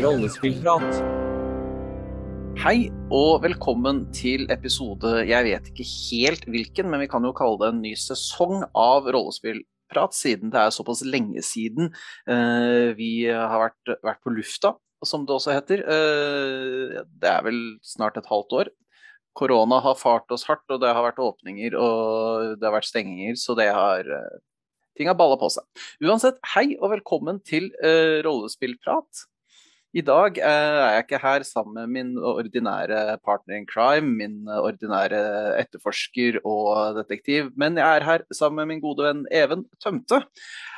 Rollespillprat. Hei og velkommen til episode Jeg vet ikke helt hvilken, men vi kan jo kalle det en ny sesong av Rollespillprat, siden det er såpass lenge siden uh, vi har vært, vært, på lufta, som det også heter. Uh, det er vel snart et halvt år. Korona har fart oss hardt, og det har vært åpninger og det har vært stenginger, så det har uh, Ting har balla på seg. Uansett, hei og velkommen til Rollespillprat. I dag eh, er jeg ikke her sammen med min ordinære partner in crime, min ordinære etterforsker og detektiv, men jeg er her sammen med min gode venn Even Tømte.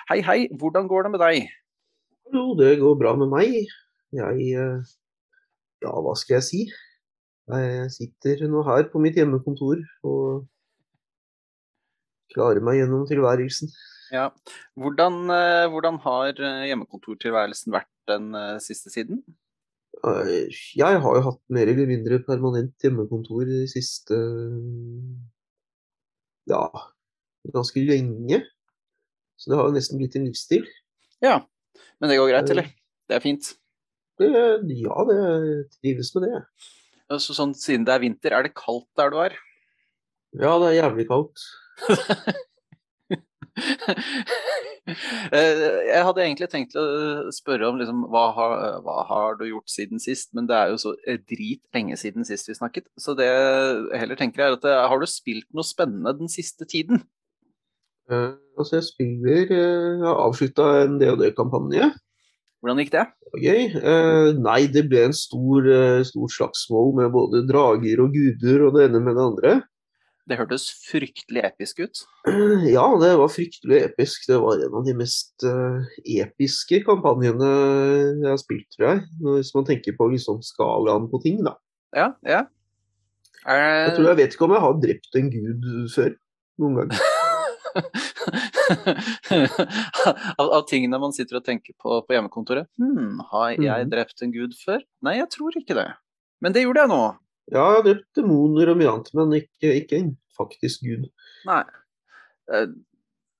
Hei, hei, hvordan går det med deg? Jo, det går bra med meg. Jeg eh, Ja, hva skal jeg si? Jeg sitter nå her på mitt hjemmekontor og klarer meg gjennom tilværelsen. Ja. Hvordan, eh, hvordan har hjemmekontortilværelsen vært den uh, siste siden? Jeg har jo hatt mer eller mindre permanent hjemmekontor de siste ja, ganske lenge. Så det har jo nesten blitt en livsstil. Ja, men det går greit, eller? Det er fint? Det, ja, det trives med det. Så sånn, siden det er vinter, er det kaldt der du er? Ja, det er jævlig kaldt. Eh, jeg hadde egentlig tenkt å spørre om liksom, hva, har, hva, har, du gjort siden sist, men det er jo så drit lenge siden sist vi snakket. Så det jeg heller tenker er at eh, har du spilt noe spennende den siste tiden? Uh, altså jeg spiller uh, Jeg har avslutta en DOD-kampanje. Hvordan gikk det? Okay. Uh, nei, det ble en stor, stor slagsmål med både drager og guder og det ene med det andre. Det hørtes fryktelig episk ut? Ja, det var fryktelig episk. Det var en av de mest uh, episke kampanjene jeg har spilt, tror jeg. Hvis man tenker på liksom skalaen på ting, da. Ja, ja. Er... Jeg tror jeg vet ikke om jeg har drept en gud før. Noen gang. av, av, tingene man sitter og tenker på på hjemmekontoret. Hm, har jeg mm. drept en gud før? Nei, jeg tror ikke det. Men det gjorde jeg nå. Ja, jeg har drept demoner og mye annet, men ikke, ikke en faktisk gud. Nei. Eh,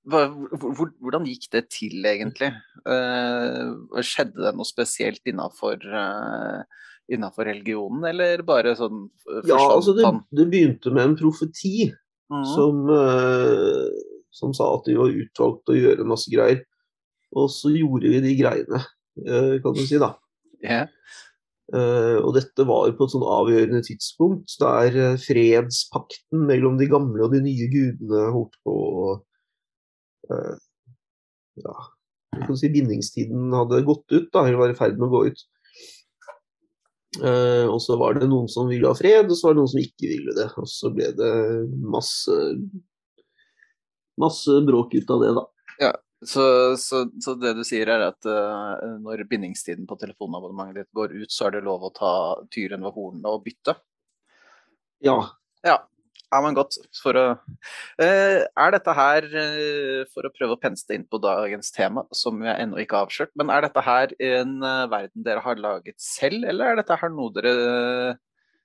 hvordan gikk det til, egentlig? Eh, skjedde det noe spesielt innafor eh, innafor religionen, eller bare sånn Ja, altså det, det, begynte med en profeti mm. som, som, sa at de var utvalgt til å gjøre masse greier. Og så gjorde vi de greiene, kan du si, da. Yeah. Uh, og dette var på et sånn avgjørende tidspunkt der uh, fredspakten mellom de gamle og de nye gudene holdt på å uh, Ja, si bindingstiden hadde gått ut, da, eller var i ferd med å gå ut. og så var det noen som ville ha fred, og så var det noen som ikke ville det. Og så ble det masse masse bråk ut av det, da. Ja, så, så, så, det du sier er at uh, når bindingstiden på telefonabonnementet ditt går ut, så er det lov å ta tyren ved hornene og bytte? Ja. Ja, ja men godt. For å, uh, er dette her, uh, for å prøve å pense inn på dagens tema, som jeg ennå ikke har avslørt, men er dette her en verden dere har laget selv, eller er dette her noe dere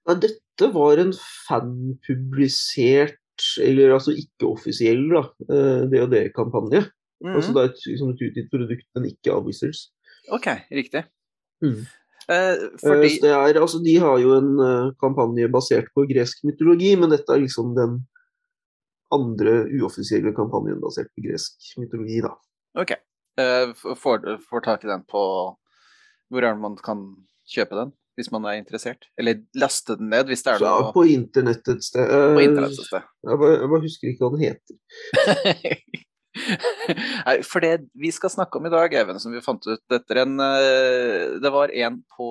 ja, Dette var en fanpublisert, eller altså ikke-offisiell, da, DOD-kampanje. Mm. Altså det er et, liksom et utgitt produkt, men ikke av Wizards. OK, riktig. Mm. Eh, fordi... eh, er, altså, de har jo en uh, kampanje basert på gresk mytologi, men dette er liksom den andre uoffisielle kampanjen basert på gresk mytologi, da. OK. Eh, får, får tak i den på Hvor er det man kan kjøpe den? Hvis man er interessert? Eller laste den ned, hvis det er noe På internett et sted. På internett et sted. Jeg bare, jeg bare husker ikke hva den heter. Nei, for det vi skal snakke om i dag, Even, som vi fant ut etter en eh, Det var en på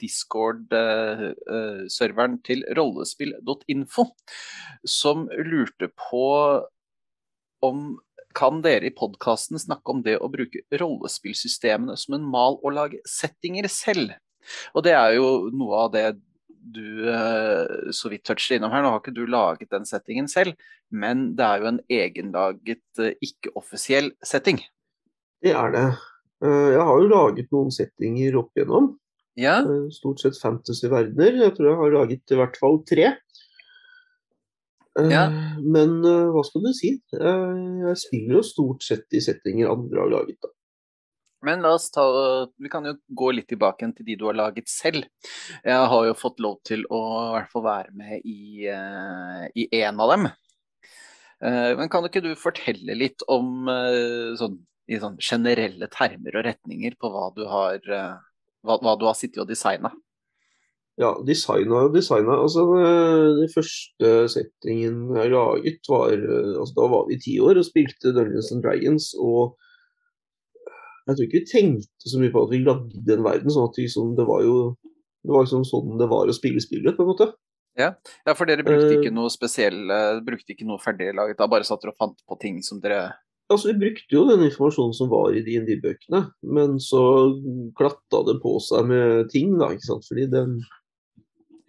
Discord-serveren eh, til rollespill.info som lurte på om kan dere i podkasten snakke om det å bruke rollespillsystemene som en mal å lage settinger selv? Og det er jo noe av det du eh, så vidt toucher innom her. Nå har ikke du laget den settingen selv, men det er jo en egenlaget, eh, ikke-offisiell setting. Det er det. Eh, jeg har jo laget noen settinger opp igjennom. Ja. Stort sett fantasy-verdener. Jeg tror jeg har laget i hvert fall tre. Ja. Men hva skal du si? Jeg spiller jo stort sett i settinger andre har laget. da. Men la oss ta Vi kan jo gå litt tilbake til de du har laget selv. Jeg har jo fått lov til å i hvert fall være med i, uh, i en av dem. Uh, men kan ikke du fortelle litt om uh, sånn, i sånn generelle termer og retninger på hva du har, hva, hva du har sittet og designa? Ja, designa og designa. Altså, den første settingen jeg laget, var altså, Da var vi ti år og spilte Dungeons and Dragons. og jeg tror ikke vi tenkte så mye på at vi lagde den verden. sånn at liksom, det var jo det var liksom sånn det var å spille spillet, på en måte. Ja, ja for dere brukte ikke noe spesiell, brukte ikke noe ferdiglaget, da bare satt dere og fant på ting som dere Altså, Vi brukte jo den informasjonen som var i DND-bøkene, men så klatta det på seg med ting, da, ikke sant. Fordi den,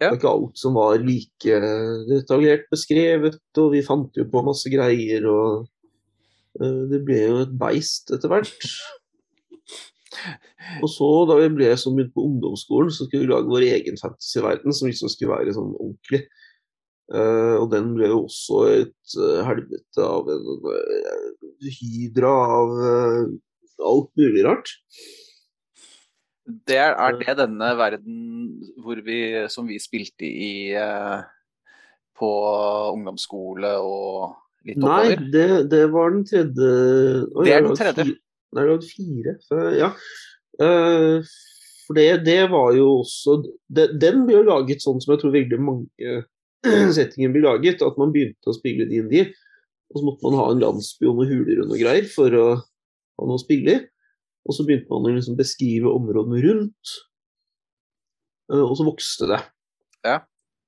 ja. det var ikke alt som var like detaljert beskrevet, og vi fant jo på masse greier, og uh, det ble jo et beist etter hvert. Og så, da vi ble så begynte på ungdomsskolen, så skulle vi lage vår egen fantasyverden, som liksom skulle være sånn ordentlig. Uh, og den ble jo også et uh, helvete av en uh, hydra av alt mulig rart. Det er, er, det denne verden hvor vi, som vi spilte i på ungdomsskole og litt oppover? Nei, det, det var den tredje. det er den tredje. Det var fire. Så, ja. Uh, for det, det, var jo også det, Den ble jo laget sånn som jeg tror veldig mange settinger blir laget. At man begynte å spille DND, og så måtte man ha en landsby og noen huler og noe greier for å ha noe å spille i. Og så begynte man å liksom beskrive områdene rundt, uh, og så vokste det. Ja.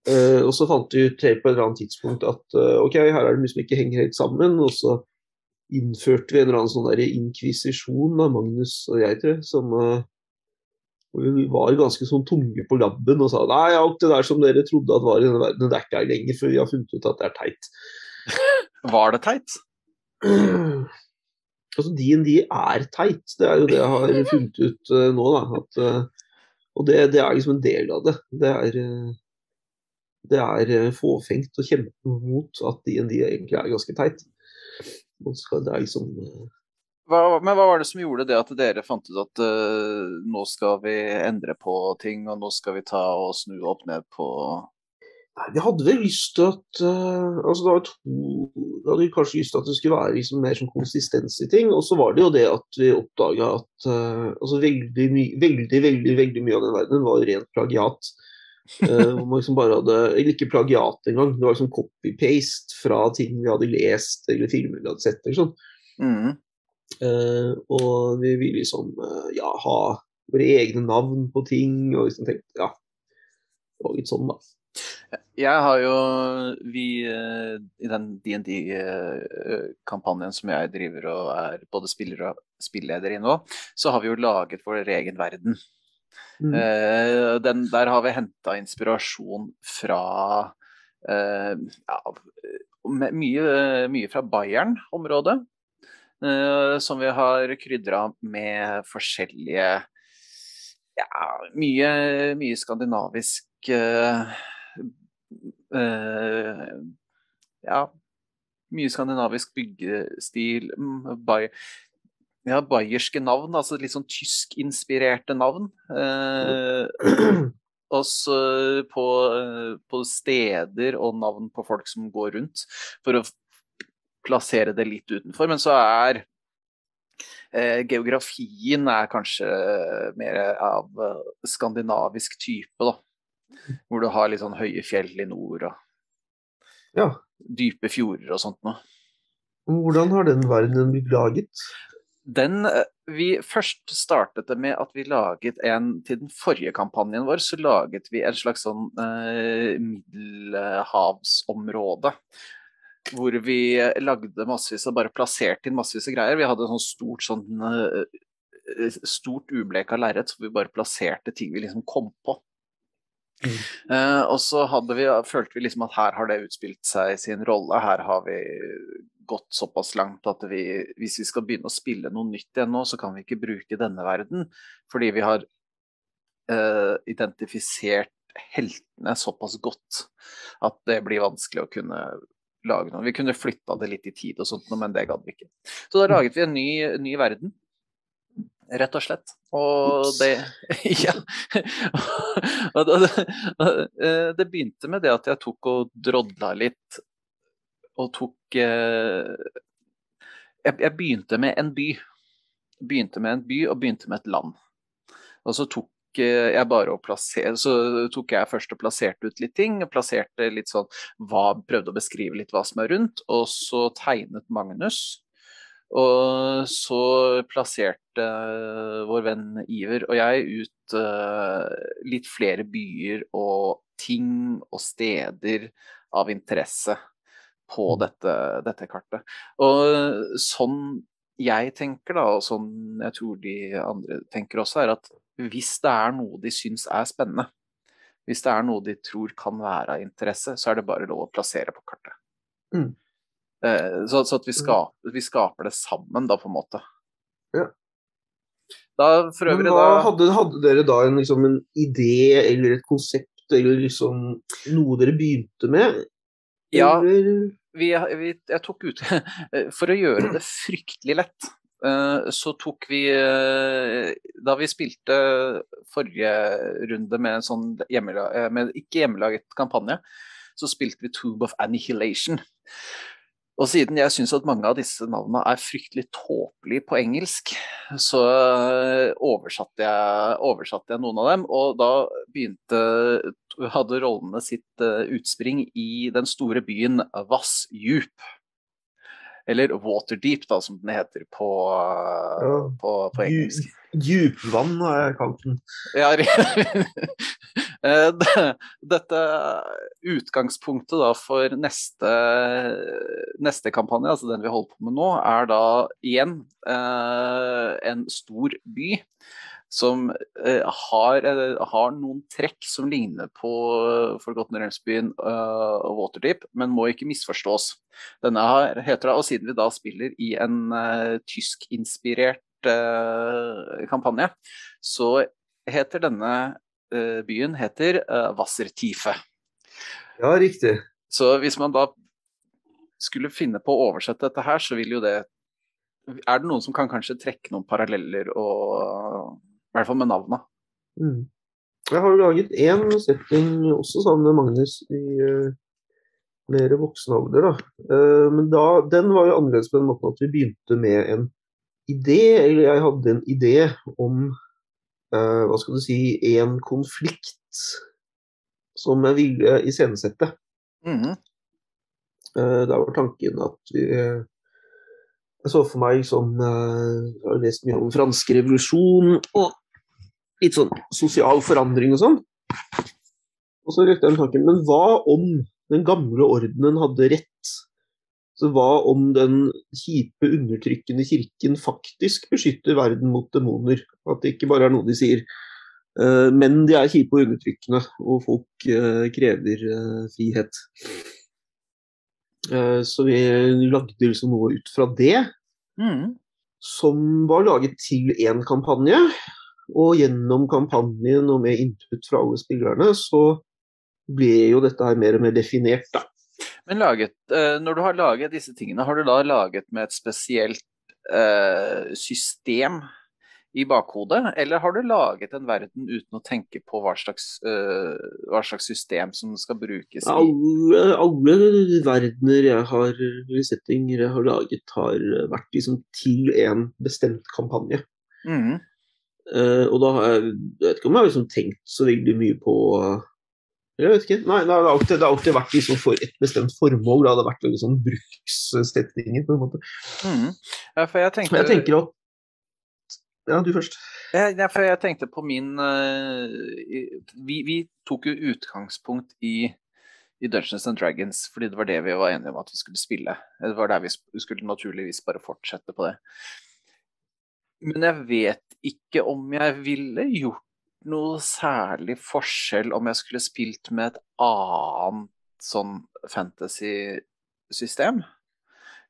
Uh, og så fant vi ut på et eller annet tidspunkt at ok, her er det mye som ikke henger helt sammen. og så innførte vi en eller annen sånn inkvisisjon av Magnus og jeg, tror jeg. Som, uh, vi var ganske sånn tunge på labben og sa nei, alt det der som dere trodde at var i denne verden, det er ikke her lenger, for vi har funnet ut at det er teit. Var det teit? altså, DND er teit. Det er jo det jeg har funnet ut uh, nå, da. At, uh, og det, det, er liksom en del av det. Det er, det er fåfengt å kjempe mot at DND egentlig er ganske teit. Skal, det er liksom uh... hva, Men hva var det som gjorde det at dere fant ut at uh, nå skal vi endre på ting, og nå skal vi ta og snu opp ned på Nei, Vi hadde vel lyst til at uh, altså det var to, Vi hadde kanskje lyst til at det skulle være liksom mer som konsistens i ting. Og så var det jo det at vi oppdaga at altså veldig, my, veldig, veldig, veldig mye av den verdenen var rent plagiat. Hvor man liksom bare hadde Eller ikke plagiat engang. Det var liksom copy-paste fra ting vi hadde lest eller filmer vi hadde sett. eller sånn. Mm. Uh, og vi ville liksom uh, ja, ha våre egne navn på ting, og liksom tenkte ja, det var litt sånn, da. Jeg har jo vi I den DND-kampanjen som jeg driver og er både spiller og spilleder i nå, så har vi jo laget vår egen verden. Mm. Uh, den, der har vi henta inspirasjon fra uh, ja, mye, mye, fra Bayern-området. Uh, som vi har krydra med forskjellige Ja, mye, mye skandinavisk Ja, mye skandinavisk byggestil. Mm, Bay ja, bayerske navn, altså litt sånn tyskinspirerte navn. Eh, også på, eh, på, steder og navn på folk som går rundt, for å plassere det litt utenfor. Men så er eh, geografien er kanskje mer av eh, skandinavisk type, da. Hvor du har litt sånn høye fjell i nord og ja. dype fjorder og sånt noe. Hvordan har den verdenen blitt laget? Den, eh, vi først startet det med at vi laget en Til den forrige kampanjen vår så laget vi en slags sånn eh, middelhavsområde. Hvor vi lagde massevis og bare plasserte inn massevis av greier. Vi hadde sånn stort sånn eh, stort ubleka lerret, så vi bare plasserte ting vi liksom kom på. Mm. Eh, og så vi, følte vi liksom at her har det utspilt seg sin rolle. Her har vi gått såpass langt at vi, hvis vi skal begynne å spille noe nytt igjen nå, så kan vi ikke bruke denne verden. Fordi vi har uh, identifisert heltene såpass godt at det blir vanskelig å kunne lage noe. Vi kunne flytta det litt i tid og sånt, men det gadd vi ikke. Så da laget vi en ny, ny verden. Rett og slett. Og Ups. det Ja. eh, det, begynte med det at jeg tok og drodla litt, og tok eh, jeg, jeg, begynte med en by. Begynte med en by og begynte med et land. Og så tok jeg bare å plassere, så tok jeg først og plasserte ut litt ting. plasserte litt sånn, hva, Prøvde å beskrive litt hva som er rundt, og så tegnet Magnus. Og så plasserte vår venn Iver og jeg ut uh, litt flere byer og ting og steder av interesse på mm. dette, dette kartet. Og sånn jeg tenker, da, og sånn jeg tror de andre tenker også, er at hvis det er noe de syns er spennende, hvis det er noe de tror kan være av interesse, så er det bare lov å plassere på kartet. Mm. Eh, så, så, at vi mm. skaper, vi skaper, det sammen, da, på en måte. Ja. Da, for øvrig, da hadde, hadde, dere da en, liksom, en, idé eller et konsept eller liksom noe dere begynte med? Ja, vi, vi, jeg tok ut For å gjøre det fryktelig lett, eh, så tok vi eh, Da vi spilte forrige runde med en sånn hjemmelag, med ikke hjemmelaget kampanje, så spilte vi Tube of Annihilation. Og siden jeg syns at mange av disse navnene er fryktelig tåpelige på engelsk, så eh, oversatte jeg, oversatte jeg, noen av dem. Og da begynte hadde rollene sitt uh, utspring i den store byen Vassdjup. Eller Waterdeep, da, som den heter på, uh, ja. på, på engelsk. Djupvann kalt den. Ja, Eh, dette utgangspunktet da for neste, neste kampanje, altså den vi holder på med nå, er da igjen eh, en stor by som eh, har, har, noen trekk som ligner på Forgotten Realms-byen uh, Waterdeep, men må ikke misforstås. Denne her heter det, og Siden vi da spiller i en uh, tyskinspirert uh, kampanje, så heter denne Eh, byen heter eh, Wassertiefe. Ja, riktig. Så hvis man da skulle finne på å oversette dette her, så vil jo det Er det noen som kan kanskje trekke noen paralleller, og, i hvert fall med navnet? Mm. Jeg har jo laget én setting også sammen med Magnus i uh, mer voksen alder. Da. Uh, men da, den var jo annerledes på den måten at vi begynte med en idé, eller jeg hadde en idé om uh, hva skal du si, en konflikt som jeg ville iscenesette. Mm uh, da var tanken at vi Jeg så for meg liksom Jeg har lest mye om fransk revolusjon og litt sånn sosial forandring og sånn. Og så røkte jeg den tanken Men hva om den gamle ordenen hadde rett så hva om den kjipe, undertrykkende kirken faktisk beskytter verden mot demoner? At det ikke bare er noe de sier. Eh, men de er kjipe og undertrykkende, og folk eh, krever eh, frihet. Så vi lagde liksom noe ut fra det, mm. som var laget til én kampanje. Og gjennom kampanjen og med input fra alle spillerne, så ble jo dette her mer og mer definert, da. Men laget, eh, når du har laget disse tingene, har du da laget med et spesielt uh, system i bakhodet, eller har du laget en verden uten å tenke på hva slags, uh, hva slags system som skal brukes i Alle, alle verdener jeg har, settinger jeg har laget, har vært liksom til en bestemt kampanje. Mm. Uh, og da har jeg, jeg vet ikke om jeg har liksom tenkt så veldig mye på jeg vet ikke. Nei, det har alltid, det har alltid vært liksom for et bestemt formål. Det hadde vært noen sånn brukssetninger, på en måte. Mm. Ja, for jeg tenkte... Jeg tenker at Ja, du først. Ja, for jeg tenkte på min uh, vi, vi, tok jo utgangspunkt i, i, Dungeons and Dragons, fordi det var det vi var enige om at vi skulle spille. Det var der vi skulle naturligvis bare fortsette på det. Men jeg vet ikke om jeg ville gjort noe særlig forskjell om jeg skulle spilt med et annet sånn fantasy-system.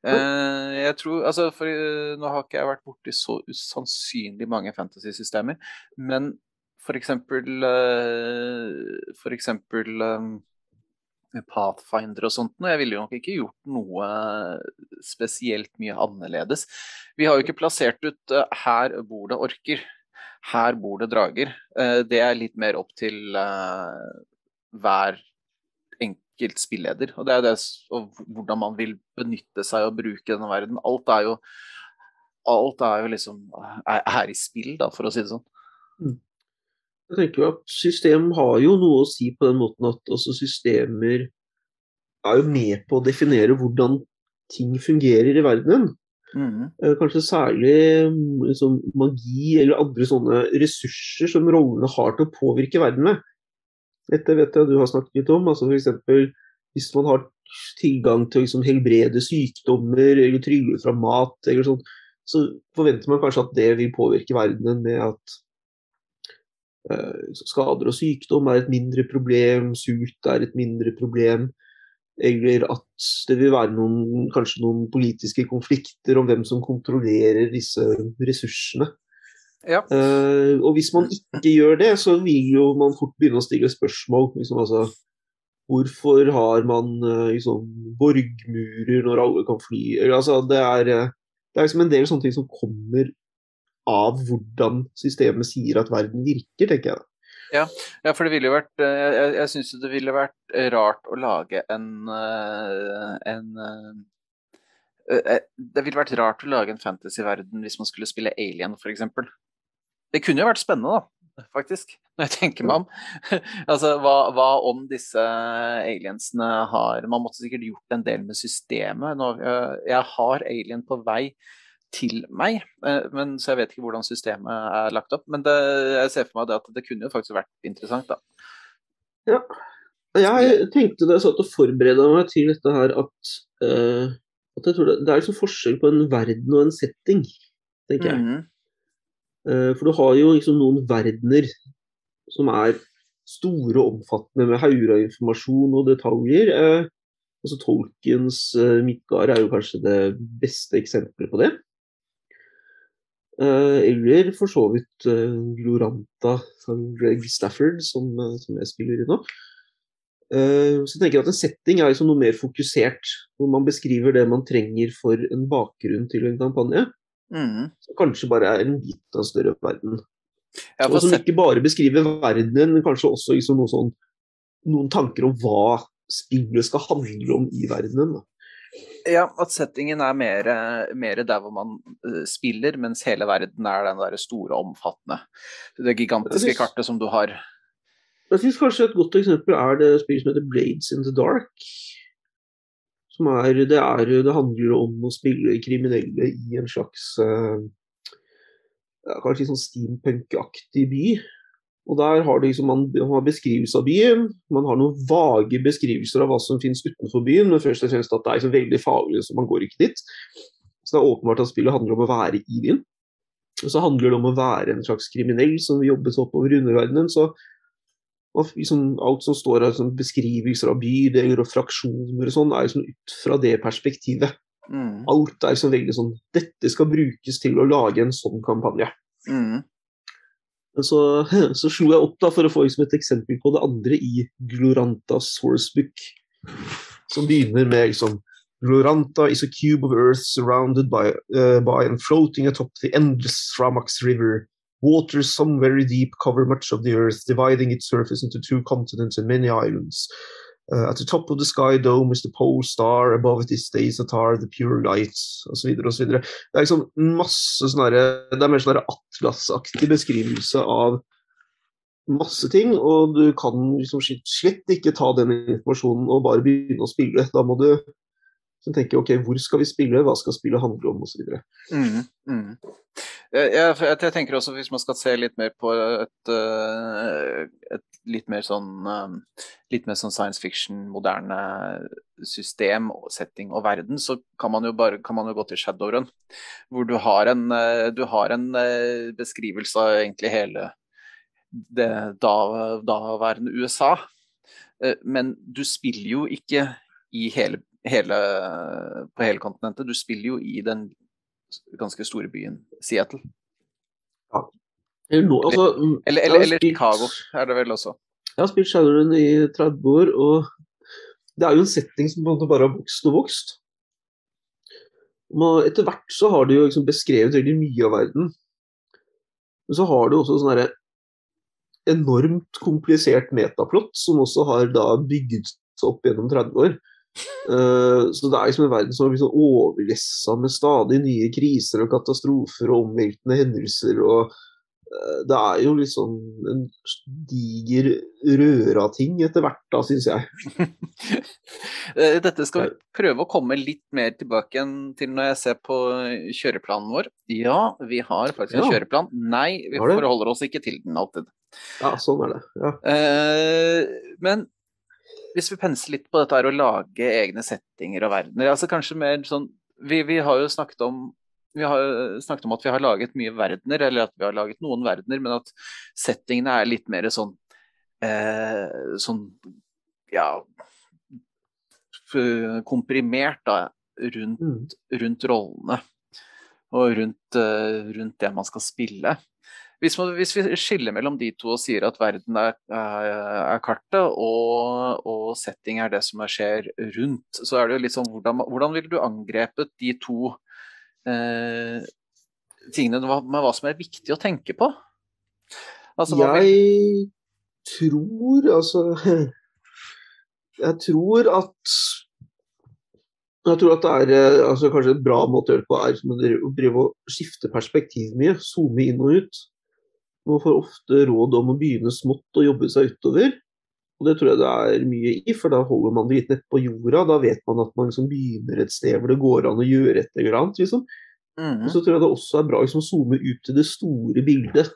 Uh, jeg tror, altså for uh, Nå har ikke jeg vært borti så usannsynlig mange fantasy-systemer, men for eksempel uh, For eksempel um, Pathfinder og sånt. noe. jeg ville jo nok ikke gjort noe spesielt mye annerledes. Vi har jo ikke plassert ut 'her bor det orker', 'her bor det drager'. Uh, det er litt mer opp til uh, hver enkelt spilleder. Og det er det og hvordan man vil benytte seg og bruke denne verden. Alt er jo, alt er jo liksom er i spill, da, for å si det sånn. Mm. Jeg tenker jo at System har jo noe å si på den måten at også systemer er jo med på å definere hvordan ting fungerer i verdenen. Mm. Eh, kanskje særlig liksom, magi eller andre sånne ressurser som rollene har til å påvirke verden med. Dette vet jeg du har snakket litt om. altså F.eks. hvis man har tilgang til å liksom, helbrede sykdommer eller trylle fra mat, eller sånt, så forventer man kanskje at det vil påvirke verdenen med at uh, skader og sykdom er et mindre problem, sult er et mindre problem. Eller at det vil være noen, kanskje noen politiske konflikter om hvem som kontrollerer disse ressursene. Ja. Uh, og hvis man ikke gjør det, så vil jo man fort begynne å stille spørsmål. Liksom, altså, hvorfor har man uh, liksom, borgmurer når alle kan fly? Eller, altså, det, er, det er liksom en del sånne ting som kommer av hvordan systemet sier at verden virker, tenker jeg. Ja, ja for det ville jo vært eh, Jeg, jeg syns det ville vært rart å lage en, eh, en eh, Det ville vært rart å lage en fantasyverden hvis man skulle spille Alien, f.eks. Det kunne jo vært spennende, da, faktisk, når jeg tenker meg om. altså, hva, hva, om disse aliensene har Man måtte sikkert gjort en del med systemet. Jeg har Alien på vei til meg. Eh, men, så jeg vet ikke hvordan systemet er lagt opp. Men det, jeg ser for meg at det kunne jo faktisk vært interessant, da. Ja. Jeg tenkte da jeg satt og forberedte meg til dette her, at, uh, at jeg tror det, det er liksom forskjell på en verden og en setting, tenker jeg. Mm -hmm. uh, for du har jo liksom noen verdener som er store og omfattende med hauger av informasjon og detaljer. Uh, altså Tolkiens uh, Midgard er jo kanskje det beste eksempelet på det. Eh, eller for så vidt eh, Gloranta av Greg Stafford, som, eh, som, jeg spiller i nå. Så jeg tenker at En setting er liksom noe mer fokusert, hvor man beskriver det man trenger for en bakgrunn til en kampanje. Mm. Som kanskje bare er en bit av en større verden. Og som ikke bare beskriver verdenen, men kanskje også liksom noe sånn, noen tanker om hva spillet skal handle om i verdenen. Da. Ja, at settingen er mer, mer, der hvor man uh, spiller, mens hele verden er den der store, omfattende. Det gigantiske synes, kartet som du har. Jeg syns kanskje et godt eksempel er det spillet som heter Blades in the Dark. Som er, det, er, det handler om å spille kriminelle i en slags uh, Kanskje sånn steampunk-aktig by. Og der har liksom, man, man har beskrivelse av byen, man har noen vage beskrivelser av hva som finnes utenfor byen, men først og fremst at det er så veldig faglig, så man går ikke dit. Så det er åpenbart at spillet handler om å være i byen. Og så handler det om å være en slags kriminell som vil jobbe seg oppover underverdenen. Så liksom, alt som står av liksom, beskrivelser av bydeler og fraksjoner og sånn, er liksom ut fra det perspektivet. Mm. Alt er liksom veldig sånn Dette skal brukes til å lage en sånn kampanje. Mm. Så, så, slo jeg opp da for å få liksom et eksempel på det andre i Glorantas sourcebook, som begynner med liksom Gloranta is a cube of earth surrounded by, uh, by and floating atop the endless Framax River. Water some very deep cover much of the earth, dividing its surface into two continents and many islands. Uh, at the top of the sky dome is the pole star, above it is the Isatar, the pure light, osv. osv. Det er liksom masse sånne Det er mer sånn atlasaktig beskrivelse av masse ting, og du kan liksom slett ikke ta den informasjonen og bare begynne å spille. Da må du tenke ok, hvor skal vi spille, hva skal spillet handle om osv. Mm, mm. Jeg, jeg, jeg, tenker også hvis man skal se litt mer på et, eh, et litt mer sånn eh, litt mer sånn science fiction, moderne system, setting og verden, så kan man jo bare kan man jo gå til Shadowrun. Hvor du har en, eh, du har en beskrivelse av egentlig hele det daværende USA. Men du spiller jo ikke i hele hele, på hele kontinentet. Du spiller jo i den ganske store byen Seattle. Ja. Eller, altså, eller, eller, eller spilt, Chicago er det vel også. Jeg har spilt Shadowrun i 30 år, og Det er jo en setting som på en måte bare har vokst og vokst. Og etter hvert så har de jo liksom beskrevet veldig mye av verden. Men så har du også sånn herre enormt komplisert metaplott, som også har da bygget seg opp gjennom 30 år. Uh, så det er liksom en verden som har blitt sånn overlessa med stadig nye kriser og katastrofer og omveltende hendelser. og uh, Det er jo liksom en diger røra ting etter hvert, da, syns jeg. Eh, dette skal vi prøve å komme litt mer tilbake til når jeg ser på kjøreplanen vår. Ja, vi har faktisk en ja. kjøreplan. Nei, vi forholder oss ikke til den alltid. Ja, sånn er det. Ja. Uh, men hvis vi penser litt på dette her å lage egne settinger og verdener altså Kanskje mer sånn vi, vi, har jo snakket om vi har snakket om at vi har laget mye verdener, eller at vi har laget noen verdener, men at settingene er litt mer sånn eh, sånn ja komprimert da, rundt, mm. rundt rollene og rundt, uh, rundt, det man skal spille. Hvis, man, hvis, vi skiller mellom de to og sier at verden er, er, kartet og, og, setting er det som skjer rundt, så er det jo litt sånn hvordan, hvordan ville du angrepet de to eh, tingene med hva som er viktig å tenke på? Altså, jeg vil... tror altså Jeg tror at jeg tror at det er eh, altså kanskje en bra måte å gjøre det på, er å drive og skifte perspektiv mye. Zoome inn og ut. Man får ofte råd om å begynne smått og jobbe seg utover. Og det tror jeg det er mye i, for da holder man det litt nett på jorda. Da vet man at man liksom begynner et sted hvor det går an å gjøre et eller annet. Liksom. Mm. Og så tror jeg det også er bra liksom, å zoome ut til det store bildet.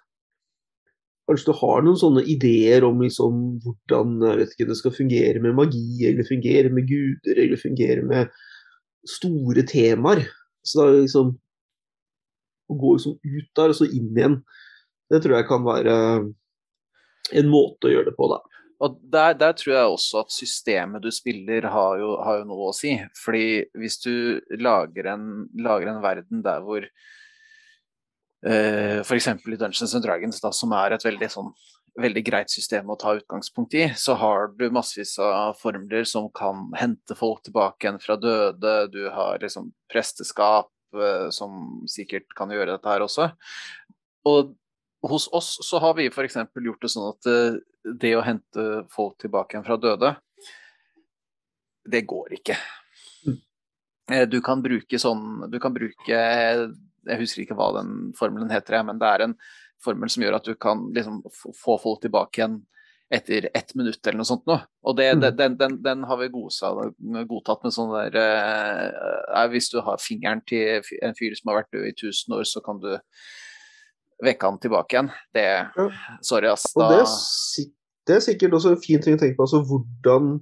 Kanskje du har noen sånne ideer om liksom, hvordan ikke, det skal fungere med magi, eller fungere med guder, eller fungere med store temaer. Så da liksom Å gå liksom ut der og så inn igjen det tror jeg kan være en måte å gjøre det på, da. Og der, der, tror jeg også at systemet du spiller har jo, har jo noe å si. Fordi hvis du lager en, lager en verden der hvor uh, f.eks. i Dungeons and Dragons, da, som er et veldig, sånn, veldig greit system å ta utgangspunkt i, så har du massevis av formler som kan hente folk tilbake igjen fra døde. Du har liksom presteskap uh, som sikkert kan gjøre dette her også. Og hos oss så har vi f.eks. gjort det sånn at eh, det å hente folk tilbake igjen fra døde, det går ikke. Mm. Eh, du kan bruke sånn Du kan bruke Jeg husker ikke hva den formelen heter, men det er en formel som gjør at du kan liksom få folk tilbake igjen etter ett minutt eller noe sånt noe. Og det, mm. den, den, den, har vi godtatt med sånn der eh, Hvis du har fingeren til en fyr som har vært død i 1000 år, så kan du vekke han tilbake igjen. Det Sorry, ass. Da... Det, det, er sikkert også en fin ting å tenke på. Altså hvordan,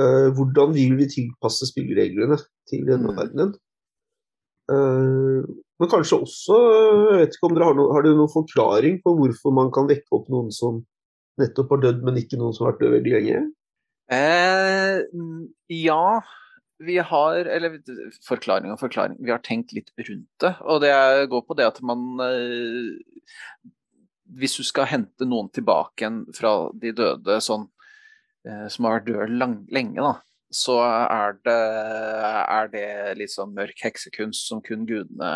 uh, hvordan vil vi tilpasse spillereglene til denne mm. verdenen? Uh, men kanskje også Jeg vet ikke om dere har, no, har dere noen forklaring på hvorfor man kan vekke opp noen som nettopp har dødd, men ikke noen som har vært død veldig lenge? Eh, ja, vi har Eller forklaring og forklaring. Vi har tenkt litt rundt det. Og det går på det at man eh, Hvis du skal hente noen tilbake igjen fra de døde sånn, eh, som har vært døde lang, lenge, da, så er det, er det litt sånn mørk heksekunst som kun gudene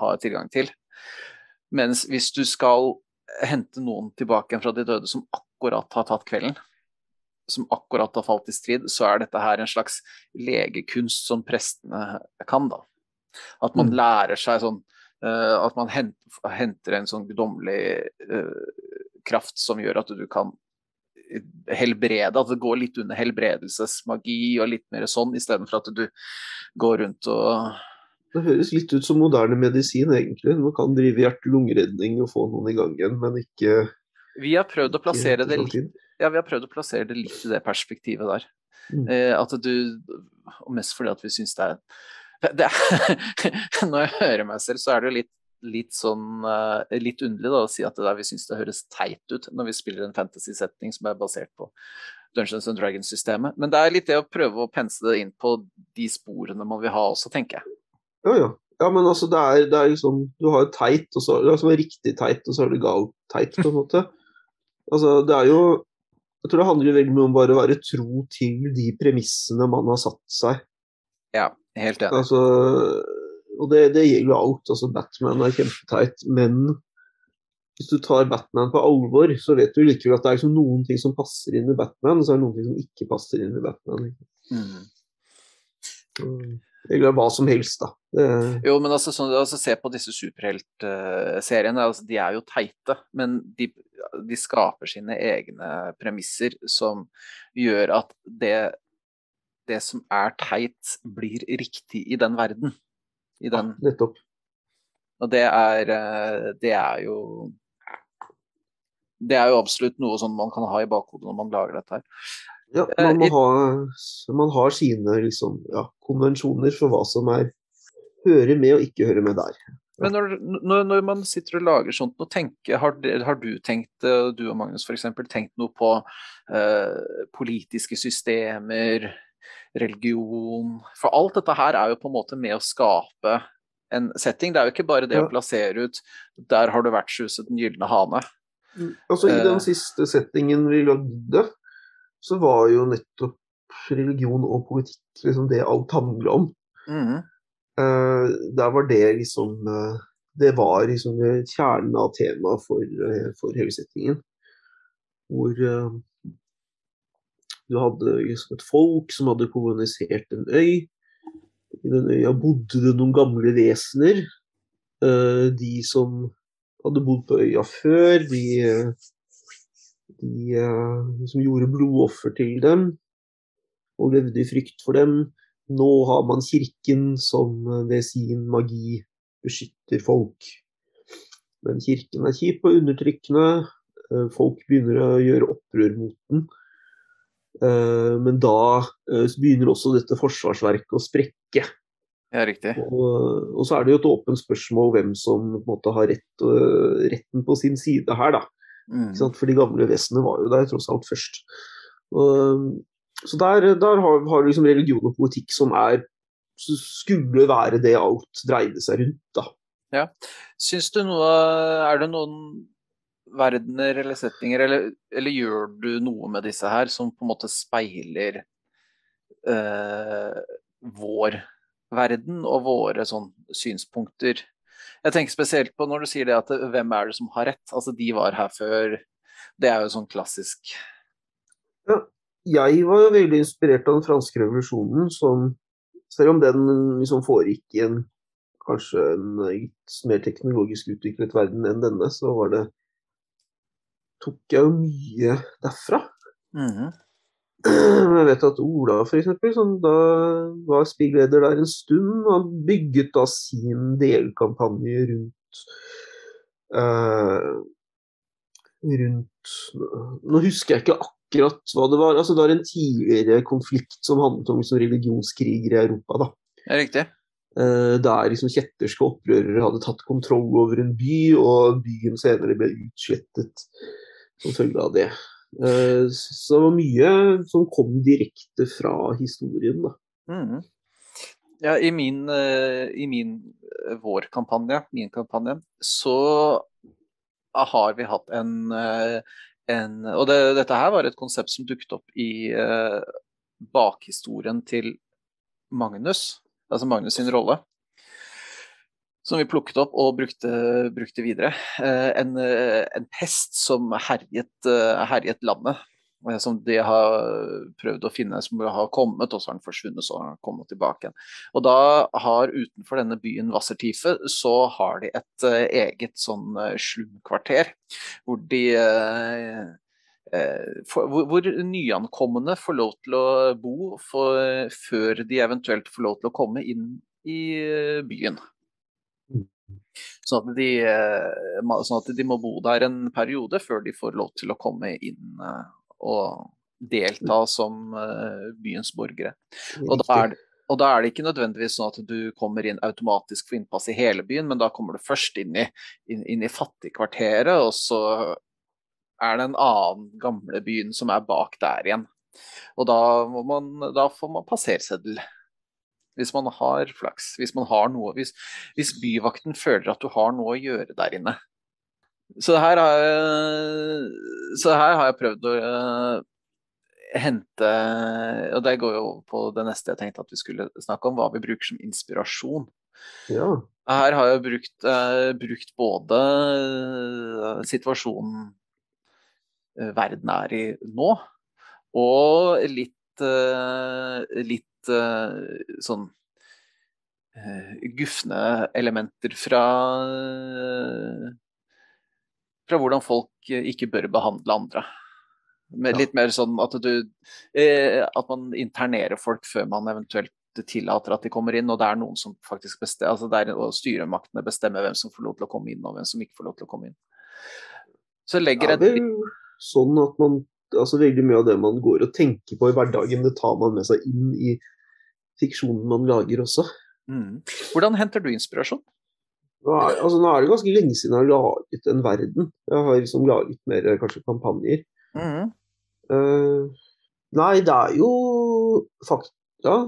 har tilgang til. Mens hvis du skal hente noen tilbake igjen fra de døde som akkurat har tatt kvelden, som akkurat har falt i strid, så er dette her en slags legekunst som prestene kan. da. At man mm. lærer seg sånn uh, At man henter, henter en sånn guddommelig uh, kraft som gjør at du kan helbrede, at det går litt under helbredelsesmagi og litt mer sånn, istedenfor at du går rundt og det høres litt ut som moderne medisin, egentlig. Man kan drive hjerte-lungeredning og få noen i gang igjen, men ikke Vi har prøvd å plassere det litt ja, vi har prøvd å plassere det litt i det perspektivet der. Mm. Eh, at du Og mest fordi at vi syns det er, det er Når jeg hører meg selv, så er det jo litt, litt sånn uh, litt underlig da, å si at det der vi syns det høres teit ut når vi spiller en fantasy-setting som er basert på Dungeons and Dragons-systemet. Men det er litt det å prøve å pense det inn på de sporene man vil ha også, tenker jeg. Ja, ja. Ja, men altså, det er, det er liksom Du har teit, og så, det er riktig teit, og så er det gal teit, på en måte. Altså, det er jo Jeg tror det handler veldig mye om bare å være tro til de premissene man har satt seg. Ja, helt enig. Altså, og det, det gjelder alt. Altså, Batman er kjempeteit, men hvis du tar Batman på alvor, så vet du likevel at det er liksom noen ting som passer inn i Batman, og så er det noen ting som ikke passer inn i Batman. Mm. Eller hva som helst, da. Det... Jo, men altså, sånn, altså, se på disse superheltseriene. Altså, de er jo teite, men de, de, skaper sine egne premisser som gjør at det, det som er teit, blir riktig i den verden. I den... Ja, nettopp. Og det er, eh, det er jo det er jo absolutt noe sånn man kan ha i bakhodet når man lager dette her. Ja, Eh, man, må ha, man har sine liksom, ja, konvensjoner for hva som er hører med og ikke hører med der. Men når, når, når man sitter og lager sånt, og tenker, har, har, du tenkt, eh, du og Magnus f.eks., tenkt noe på uh, politiske systemer, religion For alt dette her er jo på en måte med å skape en setting. Det er jo ikke bare det ja. å plassere ut Der har du vertshuset Den gylne hane. Altså I den siste settingen vi lagde, så var jo nettopp religion og politikk liksom det alt handler om. Mm. Uh, der var det liksom uh, Det var liksom kjernen av temaet for, uh, for hele settingen. Hvor du hadde liksom et folk som hadde kolonisert en øy. I den øya bodde det noen gamle vesener. de som hadde bodd på øya før, de de som gjorde blodoffer til dem og levde i frykt for dem. Nå har man kirken som uh, ved sin magi beskytter folk. Men kirken er kjip og undertrykkende. Uh, folk begynner å gjøre opprør mot den. Men da begynner også dette forsvarsverket å sprekke. Ja, riktig. Og, og, så er det jo et åpent spørsmål hvem som måte har rett, retten på sin side her, da. Mm. For de gamle vesenene var jo der tross alt først. Og, så der, der har, har, du liksom religion og politikk som er skulle være det alt dreide seg rundt, da. Ja. Syns du noe Er det noen verdener eller setninger, eller, eller, gjør du noe med disse her som på en måte speiler uh, vår verden og våre sånn synspunkter jeg tenker spesielt på når du sier det at hvem er det som har rett? Altså, de var her før. Det er jo sånn klassisk. Ja, jeg var jo veldig inspirert av den franske revolusjonen, som selv om den liksom foregikk i en kanskje en litt mer teknologisk utviklet verden enn denne, så var det tok jeg jo mye derfra. Mm -hmm. Jeg vet at Ola f.eks. da var spillleder der en stund, og bygget da sin delkampanje rundt uh, rundt Nå husker jeg ikke akkurat hva det var. altså Det var en tidligere konflikt som handlet om liksom, religionskriger i Europa. da. Ja, riktig. Eh, der liksom kjetterske opprørere hadde tatt kontroll over en by, og byen senere ble utslettet som følge av det. Eh, så det var mye som kom direkte fra historien, da. Mm. Ja, i min, eh, i min eh, vår kampanje, min kampanje, så har vi hatt en, en Og det, dette her var et konsept som dukket opp i bakhistorien til Magnus, altså Magnus sin rolle som vi plukket opp og brukte, brukte videre. Eh, en, eh, en, pest som herjet, eh, herjet, landet. Som de har prøvd å finne, som har kommet, og så har den forsvunnet, så har den kommet tilbake igjen. Og da har utenfor denne byen Wassertife, så har de et eget sånn slumkvarter. Hvor de for, hvor, hvor, nyankomne får lov til å bo for, før de eventuelt får lov til å komme inn i byen. Sånn at, de, sånn at, de, må bo der en periode før de får lov til å komme inn og delta som eh, byens borgere. Og da, er, og da, er, det ikke nødvendigvis sånn at du kommer inn automatisk for innpass i hele byen, men da kommer du først inn i, inn, inn i fattigkvarteret, og så er det en annen gamle byen som er bak der igjen. Og da, man, da får man passerseddel hvis man har flaks. Hvis man har noe Hvis, hvis byvakten føler at du har noe å gjøre der inne. Så her har jeg, så her har jeg prøvd å, hente Og det går jo over på det neste jeg tenkte at vi skulle snakke om, hva vi bruker som inspirasjon. Ja. Her har jeg brukt, eh, brukt både eh, situasjonen eh, verden er i nå, og litt, eh, litt eh, sånn eh, gufne elementer fra fra hvordan folk ikke bør behandle andre. Med Ja. litt mer sånn at du eh, At man internerer folk før man eventuelt tillater at de kommer inn, og det er noen som faktisk bestemmer altså er, og styremaktene bestemmer hvem som får lov til å komme inn, og hvem som ikke får lov til å komme inn. Så Det er jo sånn at man altså Veldig mye av det man går og tenker på i hverdagen, det tar man med seg inn i fiksjonen man lager også. mm. Hvordan henter du inspirasjon? Nå er, altså, nå er det ganske lenge siden jeg har laget en verden. Jeg har liksom laget mer kanskje kampanjer. Mm. Uh, nei, det er jo fakta.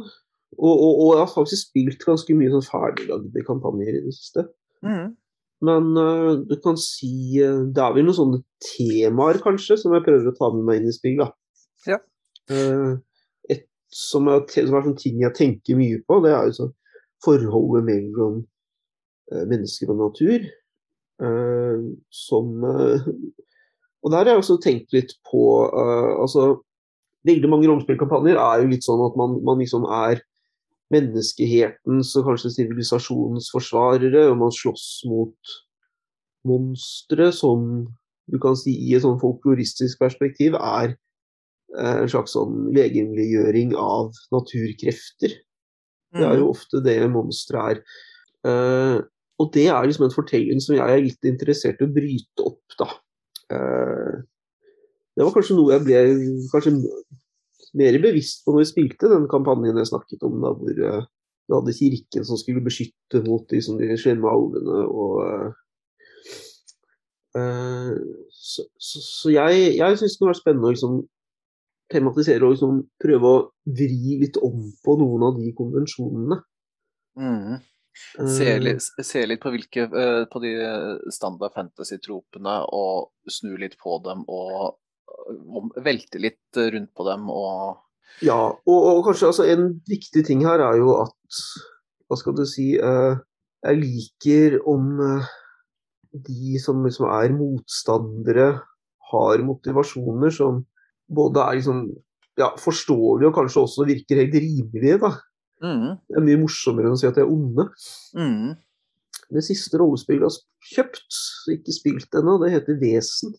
Og, og, og jeg har faktisk spilt ganske mye sånn ferdiglagde kampanjer i det siste. Mm. Men uh, du kan si uh, Det er vel noen sånne temaer, kanskje, som jeg prøver å ta med meg inn i spill. da. Ja. Et som, er, som er sånne ting jeg tenker mye på, det er jo sånn forholdet mellom mennesker og natur. eh, som eh, Og der har jeg også tenkt litt på eh, altså, Veldig mange romspillkampanjer er jo litt sånn at man, man liksom er menneskehetens og kanskje sivilisasjonens forsvarere, og man slåss mot monstre som du kan si i et sånn folkloristisk perspektiv er eh, en slags sånn legemliggjøring av naturkrefter. Det er jo ofte det monstre er. Eh, og det er liksom en fortelling som jeg er litt interessert i å bryte opp, da. Eh, det var kanskje noe jeg ble kanskje mer bevisst på når vi spilte den kampanjen jeg snakket om, da, hvor eh, du hadde kirken som skulle beskytte mot de, som de slemme alvene. og eh, eh, Så, så, så jeg, jeg syns det kunne vært spennende å liksom tematisere og liksom prøve å vri litt om på noen av de konvensjonene. Mm. Eh, Se litt, se litt på, hvilke, eh, på de standard fantasy-tropene og snu litt på dem og, og velte litt rundt på dem og Ja, og, og kanskje altså, en viktig ting her er jo at Hva skal du si eh, Jeg liker om eh, de som liksom er motstandere, har motivasjoner som både er liksom ja, forståelige og kanskje også virker helt rimelige. da. Mm. Det er mye morsommere enn å si at de er onde. Mm. Det siste rollespillet jeg har kjøpt, ikke spilt ennå, det heter Vesen.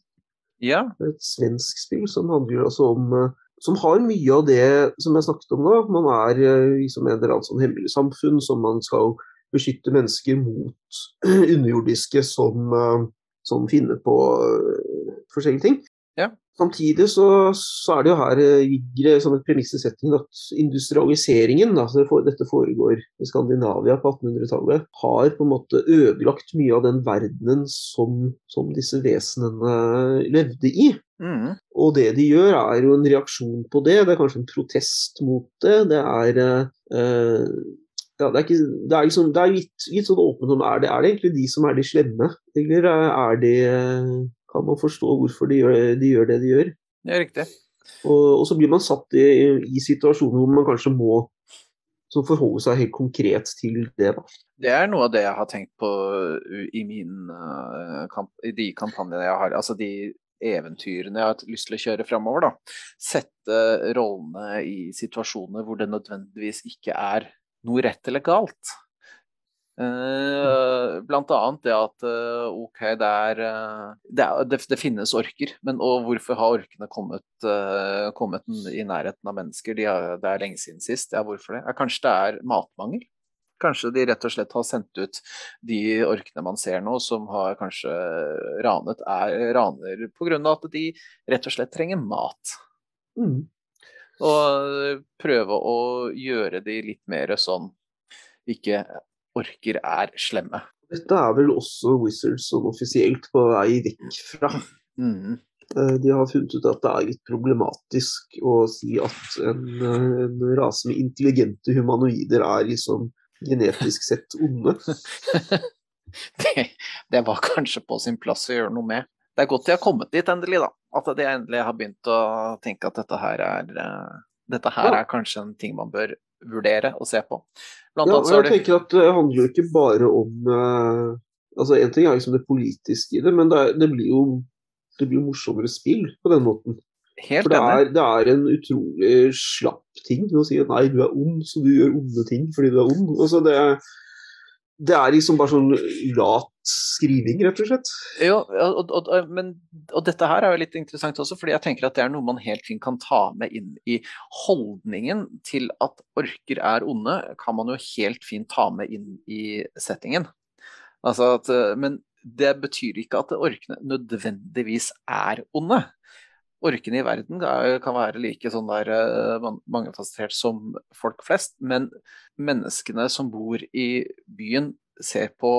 Ja. Det er et svensk spill som handler altså om eh, Som har mye av det som jeg snakket om nå. Man er eh, liksom en eller annen sånn hemmelig samfunn som man skal beskytte mennesker mot underjordiske som, eh, som finner på forskjellige ting. Ja. Samtidig så, så er det jo her eh, ligger det som et premiss i settingen at industrialiseringen, altså dette foregår i Skandinavia på 1800-tallet, har på en måte ødelagt mye av den verdenen som, som disse vesenene levde i. Mm. Og det de gjør, er jo en reaksjon på det. Det er kanskje en protest mot det. Det er eh, ja, det er, ikke, det er, liksom, det er litt, litt sånn åpent om er det, er det egentlig de som er de slemme, eller er det Kan man forstå hvorfor de gjør, de gjør det de gjør? Det er riktig. Og, og så blir man satt i, i situasjoner hvor man kanskje må forholde seg helt konkret til det. da. Det er noe av det jeg har tenkt på i, min, eh, kamp, i de kampanjene jeg har. Altså de eventyrene jeg har lyst til å kjøre framover. Sette rollene i situasjoner hvor det nødvendigvis ikke er noe rett eller galt. Uh, blant annet det at uh, OK, det er, uh, det, er det, det, finnes orker, men og hvorfor har orkene kommet, kommet i nærheten av mennesker? De har, det er lenge siden sist. Ja, hvorfor det? Ja, kanskje det er matmangel? Kanskje de rett og slett har sendt ut de orkene man ser nå, som har kanskje ranet, er raner pga. at de rett og slett trenger mat. Mm. Og prøve å gjøre de litt mer sånn ikke orker er slemme. Dette er vel også Wizards som offisielt på vei vekk fra. Mm. De har funnet ut at det er litt problematisk å si at en, en rase med intelligente humanoider er liksom genetisk sett onde. det, det, var kanskje på sin plass å gjøre noe med. det er godt de har kommet dit endelig, da. At de endelig har begynt å tenke at dette her er, uh, dette her ja. er kanskje en ting man bør vurdere og se på. Blant ja, jeg det... tenker at det handler ikke bare om uh, altså En ting er liksom det politiske i det, men det, er, det blir jo det blir morsommere spill på den måten. Helt For det er, det er, en utrolig slapp ting å si at nei, du er ond, så du gjør onde ting fordi du er ond. Altså, det, det er liksom bare sånn lat skriving, rett og slett. Jo, og, og, men, og, dette her er jo litt interessant også, fordi jeg tenker at det er noe man helt fint kan ta med inn i holdningen til at orker er onde, kan man jo helt fint ta med inn i settingen. Altså at, men det betyr ikke at orkene nødvendigvis er onde orkene i verden kan være like sånn der eh, mangefasettert som folk flest, men menneskene som bor i byen ser på,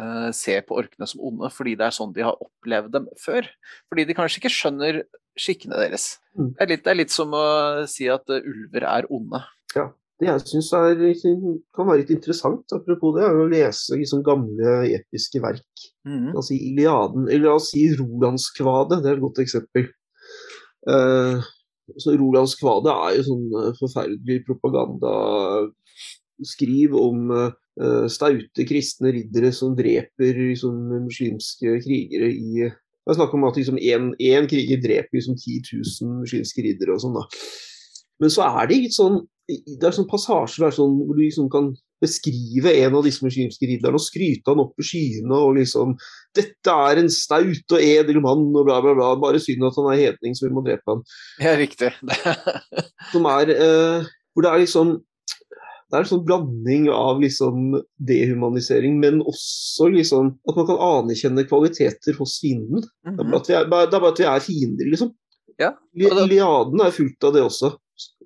uh, se på, orkene som onde fordi det er sånn de har opplevd dem før. Fordi de kanskje ikke skjønner skikkene deres. Mm. Det, er litt, det, er litt, som å si at uh, ulver er onde. Ja, det jeg syns kan være litt interessant, apropos det, er å lese liksom gamle episke verk. Mm. Altså Iliaden, eller la oss si Rolandskvadet, det er et godt eksempel. Uh, så Rolandskvadet er jo sånn forferdelig forferdelig propagandaskriv om uh, staute kristne riddere som dreper liksom, muslimske krigere i Det er snakk om at liksom, én kriger dreper liksom, 10 000 muslimske riddere og sånn. da. Men så er det litt sånn det er sånn passasjer sånn, hvor du liksom kan beskrive en av disse muslimske ridderne og skryte han opp i skyene og liksom 'Dette er en staut og edel mann', og bla, bla, bla. Bare synd at han er hedning, så vi må drepe han. Ja, riktig. Som er eh, Hvor det er liksom det er en sånn blanding av liksom dehumanisering, men også liksom at man kan anerkjenne kvaliteter hos fienden. Mm -hmm. det, er bare, det, er bare at vi er fiender, liksom. Ja, Iliaden er fullt av det også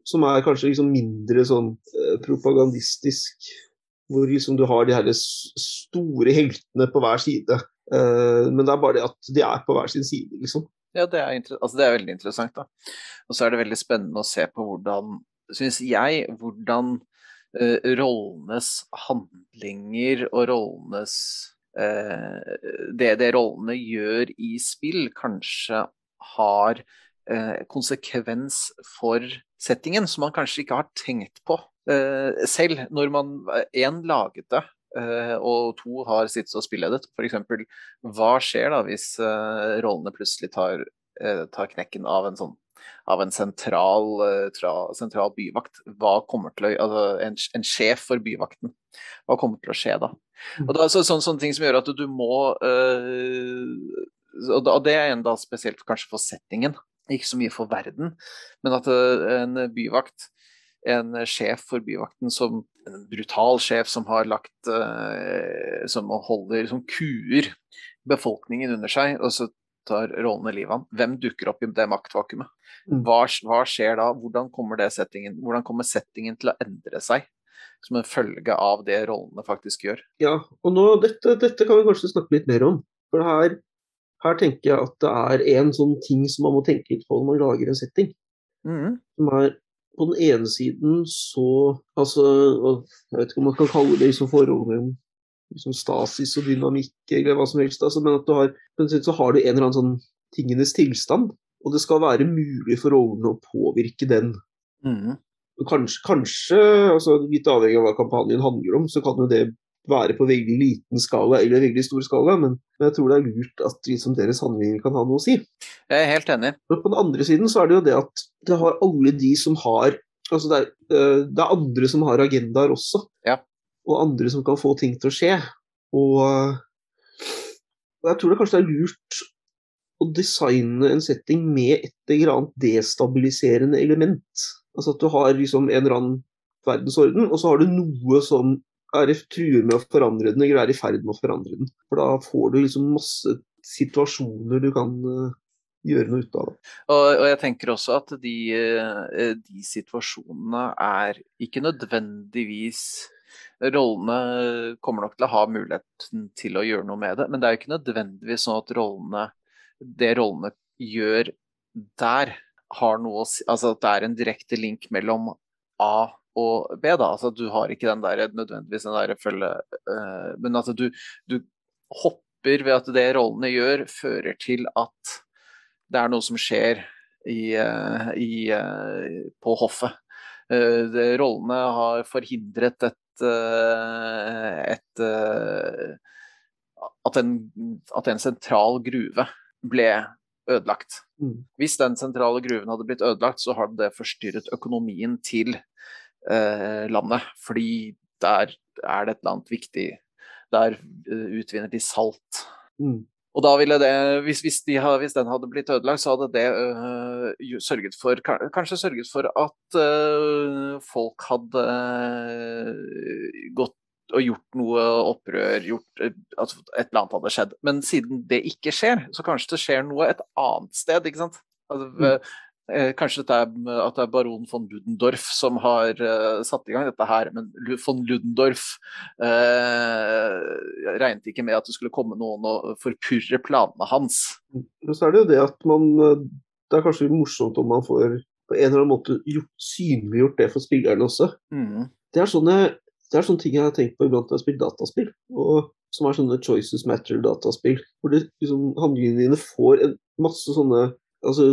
som er kanskje liksom mindre sånn eh, propagandistisk. Hvor liksom du har de her store heltene på hver side. Eh, men det er bare det at de er på hver sin side, liksom. Ja, det er, altså det er veldig interessant, da. Og så er det veldig spennende å se på hvordan, syns jeg, hvordan rollenes handlinger og rollenes uh, det, det rollene gjør i spill, kanskje har uh, konsekvens for settingen som man kanskje ikke har tenkt på selv, når man én laget det, og to har sittet og spilledet. F.eks. hva skjer da hvis rollene plutselig tar, tar, knekken av en sånn av en sentral, tra, sentral byvakt. Hva kommer til å, altså en, en, sjef for byvakten. Hva kommer til å skje da? Og da så, sånne, Sånne ting som gjør at du, må må og det er enda spesielt kanskje for settingen. Ikke så mye for verden, men at eh, en byvakt, en sjef for byvakten som en brutal sjef som har lagt eh, Som holder som kuer befolkningen under seg, og så tar rollene livet hans. Hvem dukker opp i det maktvakuumet? Mm. Hva, hva, skjer da? Hvordan kommer, settingen, hvordan kommer settingen til å endre seg? Som en følge av det rollene faktisk gjør. Ja, og nå, dette, dette kan vi kanskje snakke litt mer om. For her her tenker jeg at det er en sånn ting som man må tenke litt på når man lager en setting. Mm. Som er på den ene siden så altså, Jeg vet ikke om man kan kalle det liksom forhold mellom liksom stasis og dynamikk eller hva som helst, altså, men at du har, så har du en eller annen sånn tingenes tilstand. Og det skal være mulig for rollene å påvirke den. Mm. Kanskje, kanskje altså, litt avhengig av hva kampanjen handler om, så kan jo det være på veldig liten skala eller veldig stor skala, men, jeg tror det er lurt at liksom deres handlinger kan ha noe å si. Jeg er helt enig. Men på den andre siden så er det jo det at det har alle de som har Altså det er, eh, det er andre som har agendaer også, ja. Og andre som kan få ting til å skje. Og, og jeg tror det kanskje er lurt å designe en setting med et eller annet destabiliserende element. Altså at du har liksom en eller annen verdensorden, og så har du noe som er truer med å forandre den, eller er i ferd med å forandre den. For da får du liksom masse situasjoner du kan uh, gjøre noe ut av. Og, og, jeg tenker også at de, uh, de, situasjonene er ikke nødvendigvis Rollene kommer nok til å ha muligheten til å gjøre noe med det, men det er jo ikke nødvendigvis sånn at rollene, det rollene gjør der, har noe å si Altså at det er en direkte link mellom A og B. da, altså Du har ikke den der, nødvendigvis den der følge uh, Men altså du, du, hopper ved at det rollene gjør, fører til at det er noe som skjer i, eh, i, eh, på hoffet. Rollene har forhindret et, et at, en, at en sentral gruve ble ødelagt. Mm. Hvis den sentrale gruven hadde blitt ødelagt, så hadde det forstyrret økonomien til eh, landet. Fordi der er det et eller annet viktig Der uh, utvinner de salt. Mm. Og da ville det, hvis, hvis, de, hvis, den hadde blitt ødelagt, så hadde det uh, sørget for Kanskje sørget for at uh, folk hadde gått og gjort noe opprør, gjort at et eller annet hadde skjedd. Men siden det ikke skjer, så kanskje det skjer noe et annet sted, ikke sant. Altså, mm. Eh, kanskje det er, at det er baron von Ludendorff som har uh, satt i gang dette her, men von Ludendorff uh, regnet ikke med at det skulle komme noen og forpurre planene hans. Men så er det jo det at man Det er kanskje morsomt om man får på en eller annen måte gjort, synliggjort det for spillerne også. Mm. Det, er sånne, det er sånne ting jeg har tenkt på iblant når jeg har spilt dataspill. og som er sånne Choices Matter-dataspill. Hvor det, liksom, handlingene dine får en masse sånne altså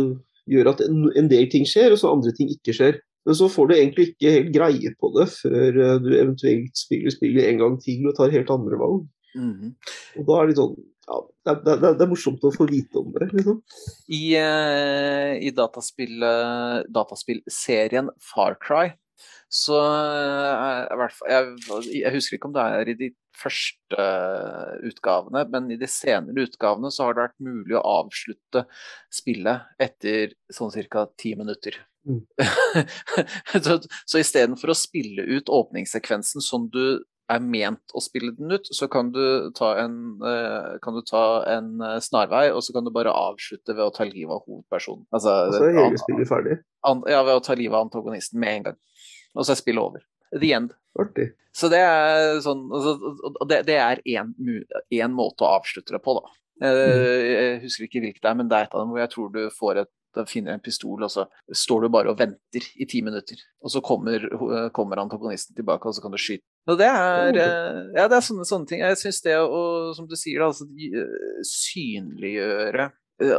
gjør at en, en, del ting skjer, og så andre ting ikke skjer. Men så får du egentlig ikke helt greie på det før uh, du eventuelt spiller spillet en gang til og tar helt andre valg. Mm -hmm. Og da er det sånn ja, det, er, det, er, det, er morsomt å få vite om det. Liksom. I, uh, i dataspill, uh, dataspillserien Far Cry så uh, jeg, jeg, husker ikke om det er i de første utgavene, men i de senere utgavene så har det vært mulig å avslutte spillet etter sånn ca. ti minutter. Mm. så så istedenfor å spille ut åpningssekvensen som du er ment å spille den ut, så kan du ta en, kan du ta en snarvei, og så kan du bare avslutte ved å ta livet av hovedpersonen. Altså, så er hele spillet ferdig? An, ja, ved å ta livet av antagonisten med en gang. Og så er spillet over. The end. Artig. Så det er sånn altså, det, det er én måte å avslutte det på, da. Jeg, mm. husker ikke hvilket det er, men det er et av dem hvor jeg tror du får et finner en pistol, og så står du bare og venter i ti minutter. Og så kommer, kommer antagonisten tilbake, og så kan du skyte. Og det er, ja, det er sånne, sånne ting. Jeg syns det å, som du sier, altså, synliggjøre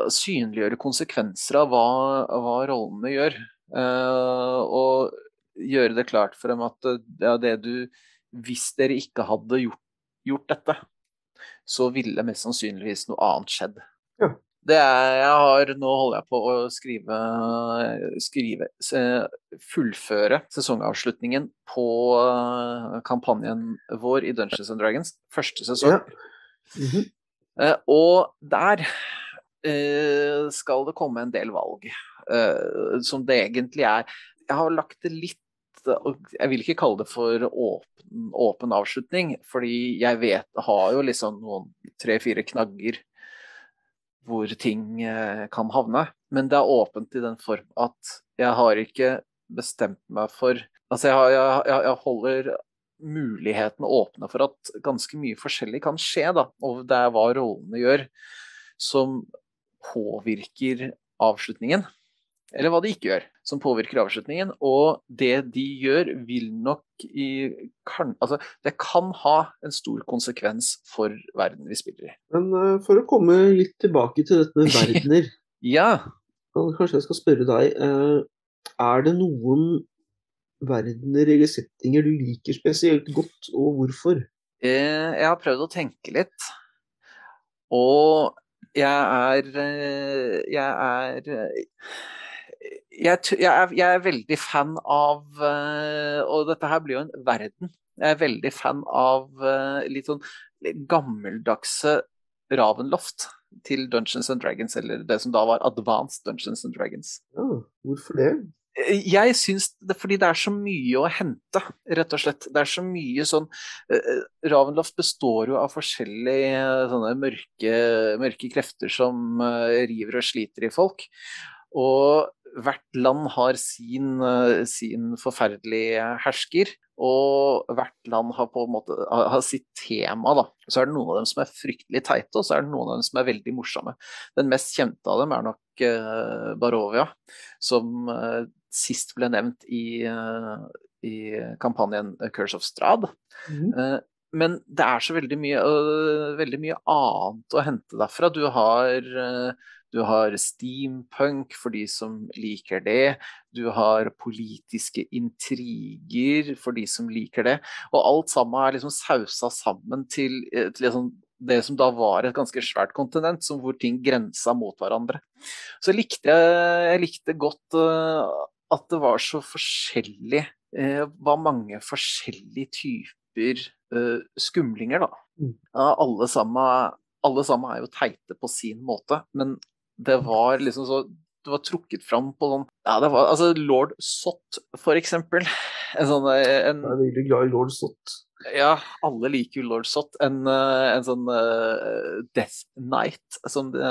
synliggjøre konsekvenser av hva, hva rollene gjør. Uh, og gjøre det klart for dem at ja, det du Hvis dere ikke hadde gjort, gjort dette, så ville mest sannsynligvis noe annet skjedd. Ja. Det er, jeg har, nå holder jeg på å skrive, skrive fullføre sesongavslutningen på eh, kampanjen vår i Dungeons and Dragons. Første sesong. Ja. Mm -hmm. Og der uh, skal det komme en del valg. Som det egentlig er Jeg har lagt det litt jeg vil ikke kalle det for åpen, åpen avslutning, fordi jeg vet har jo liksom noen tre-fire knagger hvor ting eh, kan havne. Men det er åpent i den form at jeg har ikke bestemt meg for Altså jeg, har, jeg, jeg holder mulighetene åpne for at ganske mye forskjellig kan skje, da. Og det er hva rollene gjør som påvirker avslutningen eller hva de ikke gjør, som påvirker avslutningen. Og det de gjør, vil nok i kan, Altså, det kan ha en stor konsekvens for verden vi spiller i. Men uh, for å komme litt tilbake til dette med verdener Ja. Kanskje jeg skal spørre deg. Uh, er det noen verdener eller settinger du liker spesielt godt, og hvorfor? Uh, jeg har prøvd å tenke litt. Og jeg er Jeg er jeg, jeg, er, jeg, er, veldig fan av uh, Og dette her blir jo en verden. Jeg er veldig fan av uh, litt sånn gammeldagse Ravenloft til Dungeons and Dragons, eller det som da var Advanced Dungeons and Dragons. Ja, hvorfor det? Eh, jeg syns det fordi det er så mye å hente, rett og slett. Det er så mye sånn Ravenloft består jo av forskjellige sånne mørke, mørke krefter som river og sliter i folk. Og hvert land har sin, eh, sin, forferdelige hersker, og hvert land har på en måte har sitt tema. da. Så er det noen av dem som er fryktelig teite, og så er det noen av dem som er veldig morsomme. Den mest kjente av dem er nok uh, Barovia, som uh, sist ble nevnt i, uh, i kampanjen Curse of Strad. Mm. men det er så veldig mye, veldig mye annet å hente derfra. Du har, du har steampunk for de som liker det. Du har politiske intriger for de som liker det. Og alt sammen er liksom sausa sammen til, til liksom det som da var et ganske svært kontinent, hvor ting grensa mot hverandre. Så likte jeg, jeg likte godt at det var så forskjellig var mange forskjellige typer uh, skumlinger, da. Mm. Ja, alle, sammen, alle sammen er jo teite på sin måte, men det var liksom så det var trukket fram på sånn Ja, det var altså lord Sott, for eksempel. En sånn en, Jeg er veldig glad i lord Sott. Ja, alle liker jo lord Sott. En, eh, en sånn uh, Death Night, som de,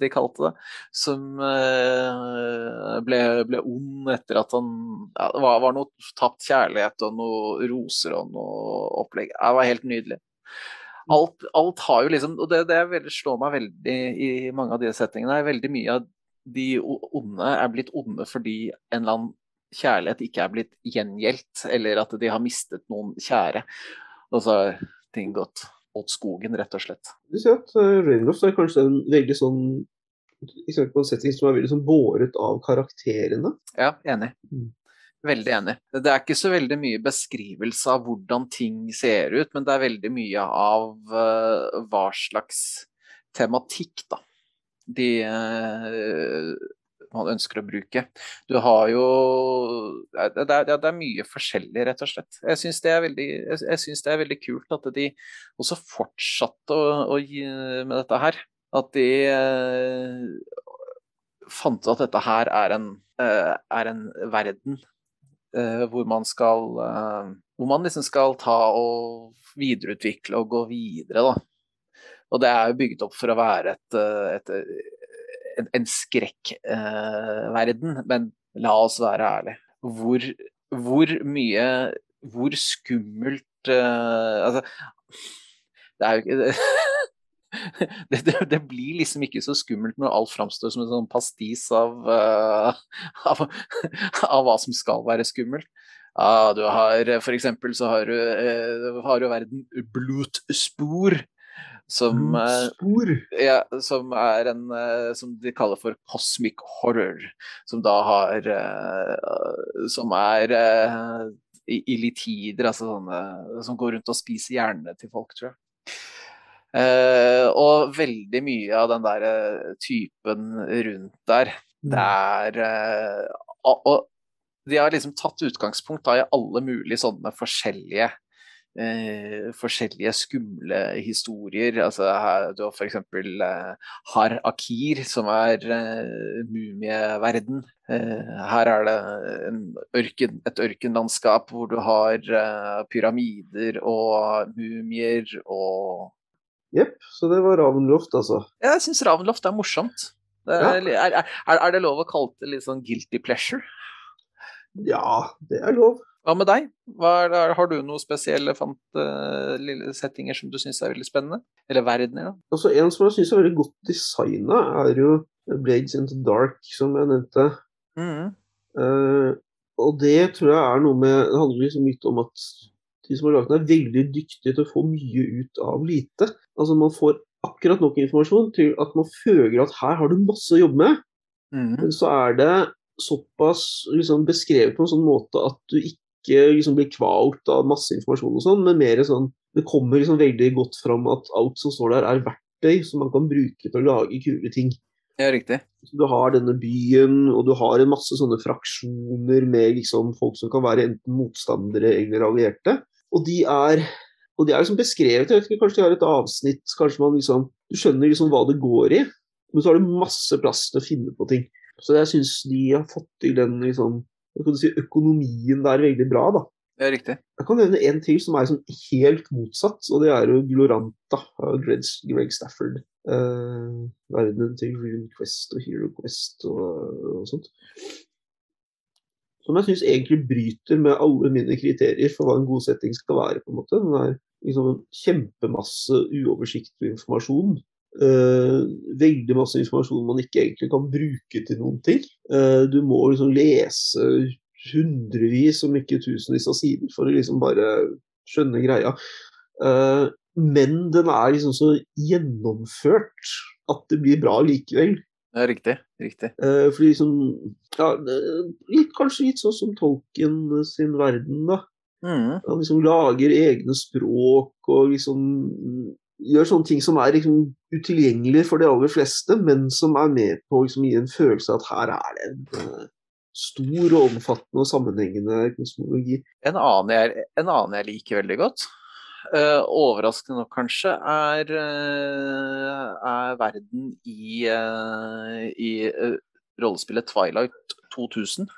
de, kalte det. Som uh, ble, ble, ond etter at han ja, Det var, var, noe tapt kjærlighet og noe roser og noe opplegg. Det var helt nydelig. Alt, alt har jo liksom Og det, det veldig, slår meg veldig i mange av de settingene, er veldig mye av de onde er blitt onde fordi en eller annen kjærlighet ikke er blitt gjengjeldt, eller at de har mistet noen kjære. Og så har ting gått åt skogen, rett og slett. Du sier at uh, Ravenloft er kanskje en veldig sånn eksempel på en setting som er veldig sånn båret av karakterene. Ja, enig. Mm. Veldig enig. Det er ikke så veldig mye beskrivelse av hvordan ting ser ut, men det er veldig mye av uh, hva slags tematikk da, de uh, man ønsker å bruke. Du har jo Det er, det er mye forskjellig, rett og slett. Jeg syns det, det, er veldig kult at de også fortsatte å, å gi med dette her. At de eh, fant ut at dette her er en, eh, er en verden hvor man skal eh, Hvor man liksom skal ta og videreutvikle og gå videre, da. Og det er jo bygget opp for å være et, eh, et, en, en skrekkverden, eh, men la oss være ærlige. Hvor, hvor mye Hvor skummelt eh, Altså, det er jo ikke det, det, det, blir liksom ikke så skummelt når alt framstår som en sånn pastis av, uh, av, av, hva som skal være skummelt. Uh, du har For eksempel så har du, uh, har du verden Blutspor, som, eh, ja, som, er en som de kaller for cosmic horror. Som da har Som er illitider, altså sånne som går rundt og spiser hjernene til folk, tror jeg. Uh, og veldig mye av den der typen rundt der, mm. det er uh, Og de har liksom tatt utgangspunkt da i alle mulige sånne forskjellige eh, forskjellige skumle historier. Altså, her, du har f.eks. Eh, Har Akir, som er eh, mumieverden. Eh, her er det ørken, et ørkenlandskap hvor du har eh, pyramider og mumier og Jepp, så det var Ravenloft, altså. Ja, jeg syns Ravenloft er morsomt. Det er, ja. er, er, er, det lov å kalle det litt sånn guilty pleasure? Ja, det er lov. Hva med deg? Hva har du noen spesielle fant, uh, settinger som du syns er veldig spennende? Eller verdener? Da? Altså, en som jeg syns er veldig godt designa, er jo Blades into Dark, som jeg nevnte. Mm. Uh, og det tror jeg er noe med Det handler liksom litt om at de som har laget den, er veldig dyktige til å få mye ut av lite. Altså Man får akkurat nok informasjon til at man føler at her har du masse å jobbe med. Mm. Men så er det såpass liksom, beskrevet på en sånn måte at du ikke liksom blir kvalt av masse informasjon og sånn, men mer sånn Det kommer liksom veldig godt fram at alt som står der, er verktøy som man kan bruke til å lage kule ting. Ja, riktig. Så du har denne byen, og du har en masse sånne fraksjoner med liksom folk som kan være enten motstandere eller allierte. Og de er og de er liksom beskrevet. jeg vet ikke, Kanskje de har et avsnitt, kanskje man liksom Du skjønner liksom hva det går i, men så har du masse plass til å finne på ting. Så jeg syns de har fått til den liksom si, økonomien der veldig bra. da. Det er riktig. Jeg kan nevne en til som er sånn helt motsatt, og det er jo Gloranta av Greg, Greg Stafford. Uh, verdenen til Rune Quest og Hero Quest og, og sånt. Som jeg syns egentlig bryter med alle mine kriterier for hva en god setting skal være. på en måte. Den er liksom kjempemasse uoversiktlig informasjon Uh, veldig masse informasjon man ikke egentlig kan bruke til noen ting. Uh, du må liksom lese hundrevis, om ikke tusenvis av sider for å liksom bare skjønne greia. Uh, men den er liksom så gjennomført at det blir bra likevel. Ja, riktig. riktig. Eh, fordi liksom ja, litt, Kanskje litt sånn som Tolkien sin verden, da. Mm. Han liksom lager egne språk og liksom gjør sånne ting som er liksom utilgjengelige for de aller fleste, men som er med på å liksom, gi en følelse av at her er det en uh, stor og omfattende og sammenhengende kosmologi. En annen jeg, en annen jeg liker veldig godt, overraskende nok kanskje, er, uh, er verden i, i rollespillet Twilight 2000.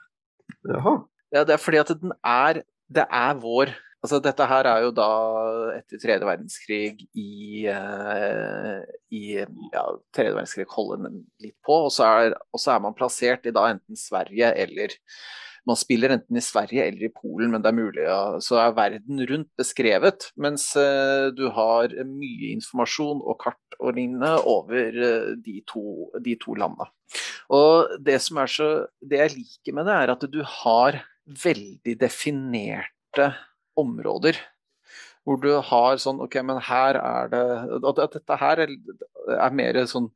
Jaha. Ja, det er fordi at den er Det er vår Altså, dette her er jo da etter tredje verdenskrig i, i ja, tredje verdenskrig holder litt på, og så, er, og så, er, man plassert i da enten Sverige eller Man spiller enten i Sverige eller i Polen, men det er mulig, ja, så er verden rundt beskrevet. Mens uh, du har mye informasjon og kart og lignende over uh, de, to, de to landene. Og det som er så Det jeg liker med det, er at du har veldig definerte områder. Hvor du har sånn OK, men her er det At dette her er, er mer sånn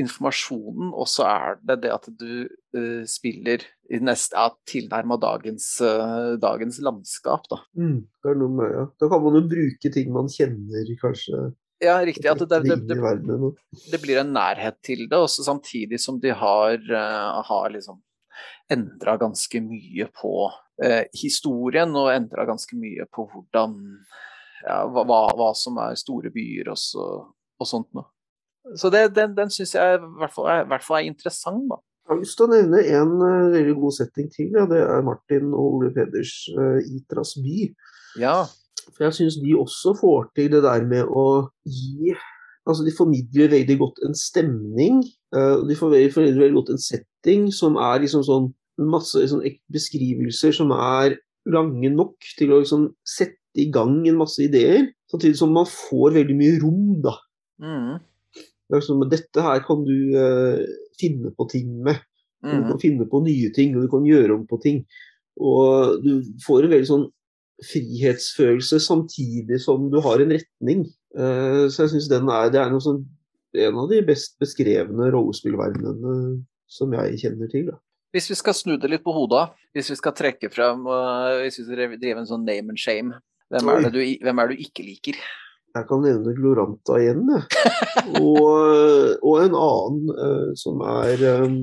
informasjonen, og så er det det at du uh, spiller i neste, ja, tilnærma dagens, uh, dagens landskap, da. Mm, det er noe med, ja. Da kan man jo bruke ting man kjenner, kanskje. Ja, riktig. At det, det, det, det blir en nærhet til det, også samtidig som de har, uh, har liksom endra ganske mye på historien, og endra ganske mye på hvordan ja, hva, hva, som er store byer og, så, og sånt noe. Så det, den, den syns jeg i hvert, fall er, hvert fall er interessant, da. Jeg har lyst til å nevne en uh, veldig god setting til. Ja. Det er Martin og Ole Peders uh, 'Itras by'. Ja. For jeg syns de også får til det der med å gi Altså, de formidler veldig godt en stemning. Uh, de formidler veldig godt en setting som er liksom sånn masse sånn, beskrivelser som er lange nok til å liksom, sette i gang en masse ideer. Samtidig som man får veldig mye rom, da. Mm. Det sånn, dette her kan du uh, finne på ting med. Du kan finne på nye ting, og du kan gjøre om på ting. Og du får en veldig sånn frihetsfølelse samtidig som du har en retning. Uh, så jeg syns den er, det er sånn, en av de best beskrevne rollespillverdenene som jeg kjenner til. Da. Hvis vi skal snu det litt på hodet, hvis vi skal trekke frem uh, Hvis vi skal drive en sånn name and shame, hvem er, du, hvem er, det du, ikke liker? Jeg kan nevne Gloranta igjen, jeg. og, og, en annen uh, som er um,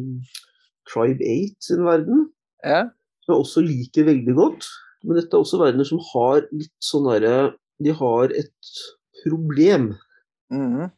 Tribe 8 sin verden. Ja. Som jeg også liker veldig godt. Men dette er også verdener som har litt sånn derre De har et problem. Mm.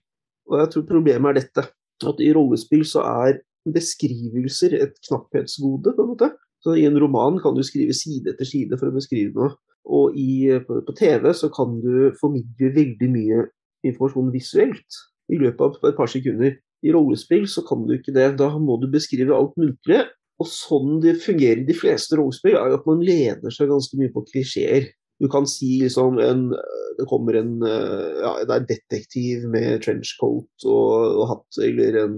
Og jeg tror problemet er dette. At i rollespill så er beskrivelser et knapphetsgode, på en måte. Så I en roman kan du skrive side etter side for å beskrive noe. Og i, på, TV så kan du formidle veldig mye informasjon visuelt i løpet av et par sekunder. I rollespill så kan du ikke det. Da må du beskrive alt muntlig. Og sånn det fungerer i de fleste rollespill, er at man lener seg ganske mye på klisjeer. Du kan si liksom en, Det kommer en ja, det er detektiv med trenchcoat og, og hatt, eller en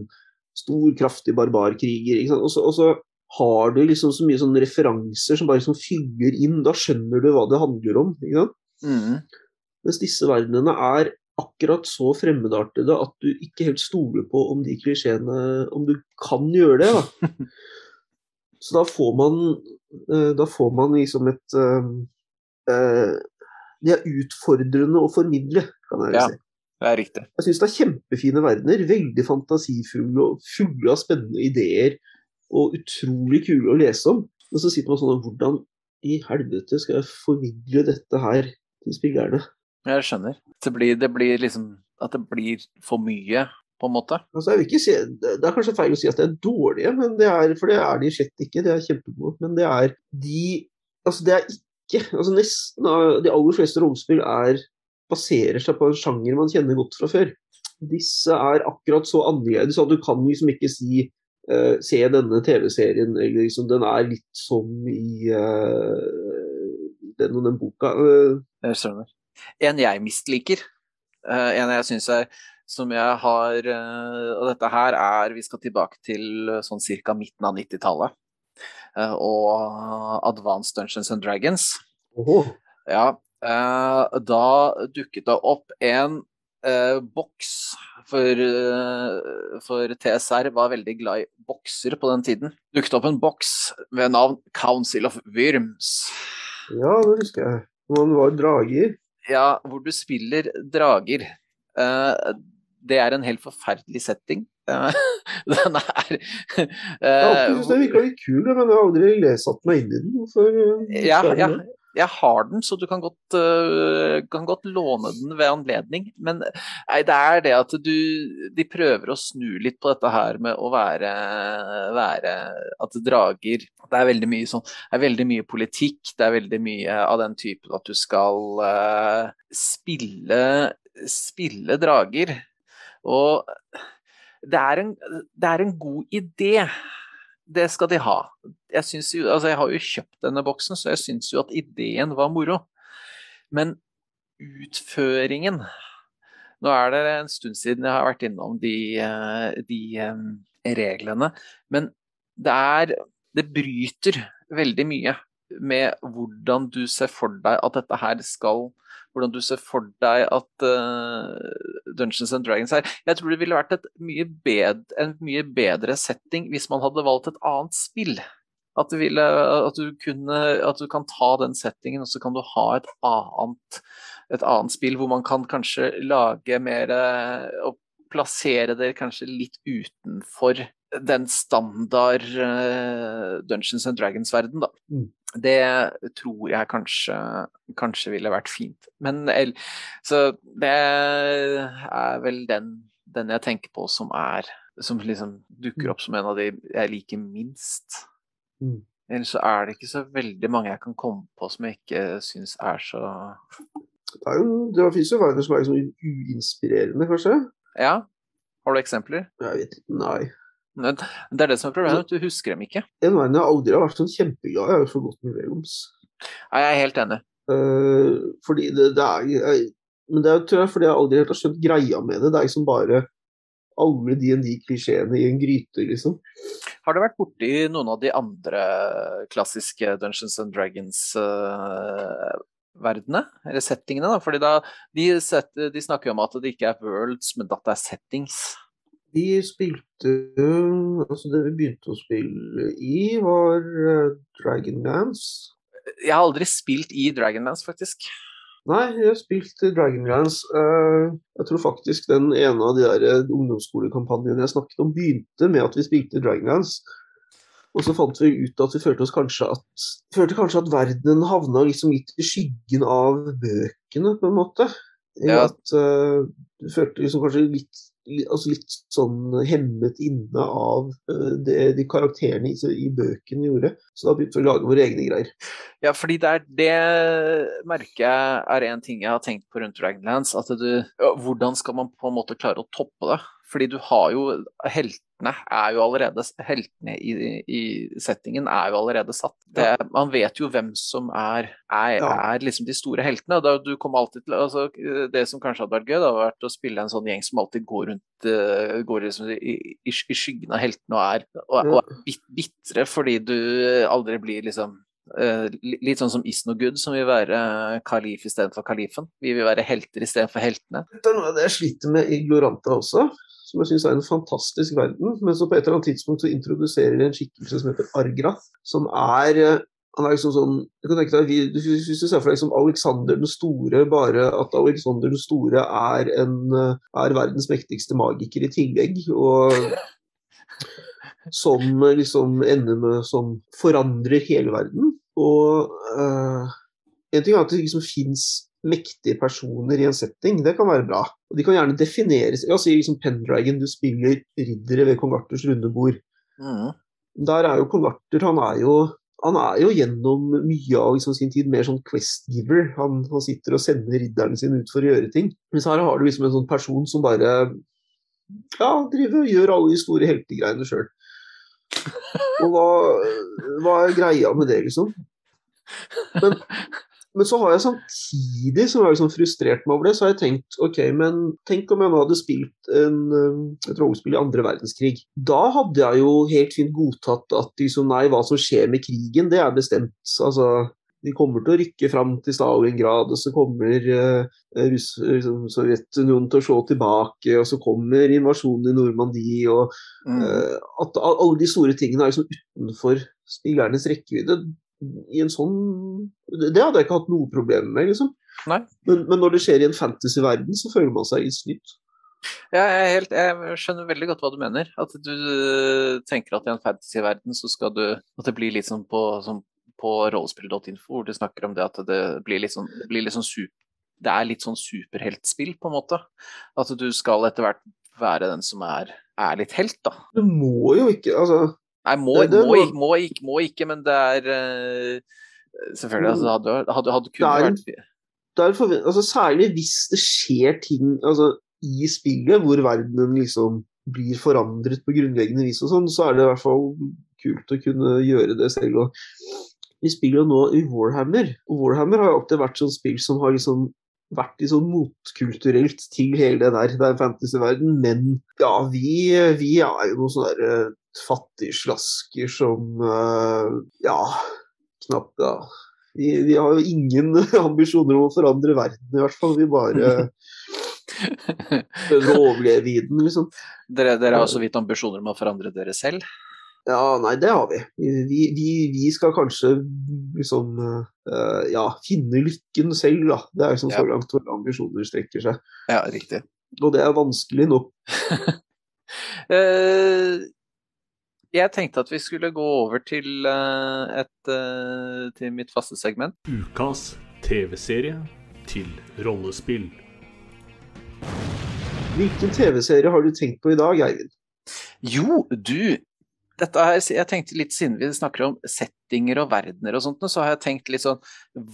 stor, kraftig barbarkriger. Og så, og, så, har du liksom så mye sånne referanser som bare liksom fyller inn. Da skjønner du hva det handler om. Mm. Mens disse verdenene er akkurat så fremmedartede at du ikke helt stoler på om de klisjeene Om du kan gjøre det. Da. Så da får man eh, Da får man liksom et uh, uh, Det er utfordrende å formidle, kan jeg ja. si. Det er riktig. Jeg syns det er kjempefine verdener. Veldig fantasifulle og fulle av spennende ideer. Og utrolig kule å lese om. Men så sitter man sånn Hvordan i helvete skal jeg formidle dette her til spillerne? Jeg skjønner. Det blir, det blir liksom At det blir for mye, på en måte? Altså, jeg vil ikke si, Det er kanskje feil å si at det er dårlige, men det er, for det er de slett ikke. Det er kjempegode. Men det er de Altså, det er ikke altså Nesten de aller fleste rollespill er baserer seg på en sjanger man kjenner godt fra før. Disse er akkurat så annerledes at du kan liksom ikke si uh, se denne TV-serien, eller liksom den er litt som i uh, den og den boka. Uh, jeg skjønner. En jeg misliker, en jeg syns er som jeg har Og dette her er Vi skal tilbake til sånn ca. midten av 90-tallet. Og Advanced Dungeons and Dragons. Oho. Ja, eh, da dukket det opp en eh, boks. For, eh, for, TSR var veldig glad i bokser på den tiden. Dukket opp en boks ved navn Council of Worms. Ja, det husker jeg. Man var drager. Ja, hvor du spiller drager. Eh, det er en helt forferdelig setting. Eh, den er Jeg har alltid syntes den virka litt kul, men jeg har aldri satt meg inn i den. Så, ja, ja, jeg har den, så du kan godt, uh, kan godt, låne den ved anledning. Men nei, det er det at du De prøver å snu litt på dette her med å være, være At drager Det er veldig mye sånn Det er veldig mye politikk. Det er veldig mye av den typen at du skal uh, spille spille drager. Og det er en, det er en god idé det skal de ha. Jeg, jo, altså jeg har jo kjøpt denne boksen, så jeg syns jo at ideen var moro. Men utføringen Nå er det en stund siden jeg har vært innom de, eh, de um, reglene, men det er Det bryter veldig mye med hvordan du ser for deg at dette her skal hvordan du ser for deg at uh, Dungeons and Dragons er. Jeg tror det ville vært mye bedre, en mye bedre setting hvis man hadde valgt et annet spill. At ville, at, du kunne, at du, kan ta den settingen, og så kan du ha et annet, et annet spill hvor man kan kanskje lage mer og plassere det kanskje litt utenfor den standard uh, Dungeons and Dragons-verden, da. Mm. Det tror jeg kanskje, kanskje, ville vært fint. Men Så det er vel den, den jeg tenker på som er Som liksom dukker opp som en av de jeg liker minst. Mm. Ellers så er det ikke så veldig mange jeg kan komme på som jeg ikke syns er så Det, er jo, det finnes jo verdener som er liksom uinspirerende, kanskje? Ja. Har du eksempler? Jeg vet ikke. Nei. Det er det som er problemet, du husker dem ikke. En verden jeg aldri har vært sånn kjempeglad i, er for godt med Vegoms. Ja, jeg er helt enig. Uh, fordi det, det er jeg, Men det er tror jeg fordi jeg aldri helt har skjønt greia med det. Det er liksom bare alle de og de klisjeene i en gryte, liksom. Har du vært borti noen av de andre klassiske Dungeons and Dragons uh, verdenene, eller settingene? da, fordi da, de, set, de snakker jo om at det ikke er worlds, men at det er settings. Vi spilte Altså, det vi begynte å spille i, var uh, Dragonlance. Jeg har aldri spilt i Dragonlance, faktisk. Nei, jeg har spilt Dragonlance. Uh, jeg tror faktisk den ene av de der eh, ungdomsskolekampanjene jeg snakket om, begynte med at vi spilte Dragonlance. Og så fant vi ut at vi følte oss kanskje at, følte kanskje at verden havna liksom litt i skyggen av bøkene, på en måte. Ja. At uh, du følte liksom kanskje litt altså litt sånn hemmet inne av uh, det de karakterene i, i, bøkene gjorde. Så da begynte vi å lage våre egne greier. Ja, fordi det, er, det merker jeg er en ting jeg har tenkt på rundt Dragonlance. At du, hvordan skal man på en måte klare å toppe det? Fordi du har jo Heltene er jo allerede Heltene i, i settingen er jo allerede satt. Det, man vet jo hvem som er, er, er liksom de store heltene. Da, du alltid til, altså, det som kanskje hadde vært gøy, det hadde vært å spille en sånn gjeng som alltid går rundt uh, går liksom i, i, i, skyggen av heltene og er, og, og er bitre fordi du aldri blir liksom Uh, litt sånn som Isnogud, som vil være kalif istedenfor kalifen. Vi vil være helter istedenfor heltene. Det er noe av det jeg sliter med i Gloranta også som jeg syns er en fantastisk verden. Men så på et eller annet tidspunkt så introduserer de en skikkelse som heter Argra, som er eh, han er liksom sånn, du kan tenke deg, Hvis du ser for deg liksom Alexander den store, bare at Alexander den store er, en, eh, er verdens mektigste magiker i tillegg, og som liksom ender med Som forandrer hele verden. Og uh, en ting er at det liksom fins mektige personer i en setting, det kan være bra. Og De kan gjerne defineres La oss si liksom Pendragon, du spiller riddere ved kong Arthurs rundebord. Mm. Der er jo kong Arthur han er jo, han er jo gjennom mye av liksom sin tid mer sånn quest-giver. Han, han, sitter og sender ridderne sine ut for å gjøre ting. Mens her har du liksom en sånn person som bare ja, driver og gjør alle de store heltegreiene sjøl. Og hva, hva er greia med det, liksom? Men men så har jeg samtidig, som jeg liksom frustrert meg over det, så har jeg tenkt ok, men tenk om jeg nå hadde spilt en, um, et rollespill i andre verdenskrig. Da hadde jeg jo helt fint godtatt at liksom, nei, hva som skjer med krigen, det er bestemt. Altså, de kommer til å rykke fram til Stalingrad, og så kommer uh, liksom, Sovjetunionen til å slå tilbake, og så kommer invasjonen i Normandie, og uh, at alle de store tingene er liksom utenfor spillernes rekkevidde. I en sånn Det hadde jeg ikke hatt noe problem med, liksom. Men, men, når det skjer i en fantasyverden, så føler man seg snytt. Ja, jeg, helt, jeg, skjønner veldig godt hva du mener. At du tenker at i en fantasyverden så skal du At det blir litt sånn på, sånn på rollespill.info, hvor du snakker om det at det blir litt sånn, det, blir litt sånn super, det er litt sånn superheltspill, på en måte. At du skal etter hvert være den som er, er litt helt, da. Du må jo ikke, altså Nei, må, det, det må, må, må, ikke, må, ikke, men det er uh, Selvfølgelig, altså, hadde, hadde, hadde kun vært derfor, altså, Særlig hvis det skjer ting altså, i spillet hvor verdenen liksom blir forandret på grunnleggende vis og sånn, så er det i hvert fall kult å kunne gjøre det selv. Og vi spiller jo nå i Warhammer, og Warhammer har jo alltid vært sånn spill som har liksom vært litt sånn motkulturelt til hele det der, det er fantasyverden, men ja, vi, vi er jo noe sånn der uh, fattigslasker som uh, ja, knapt ja. Vi, vi, har jo ingen ambisjoner om å forandre verden, i hvert fall. Vi bare prøver å overleve i den, liksom. Dere, dere har så vidt ambisjoner om å forandre dere selv? Ja, nei, det har vi. Vi, vi, vi skal kanskje liksom uh, ja, finne lykken selv, da. Det er liksom ja. så langt våre ambisjoner strekker seg. Ja, riktig. Og det er vanskelig nå. uh, jeg tenkte at vi skulle gå over til, uh, et, til mitt faste segment. Ukas TV-serie til rollespill. Hvilken TV-serie har du tenkt på i dag, Eivind? Jo, du, dette her, jeg tenkte litt Siden vi snakker om settinger og verdener og sånt, så har jeg tenkt litt sånn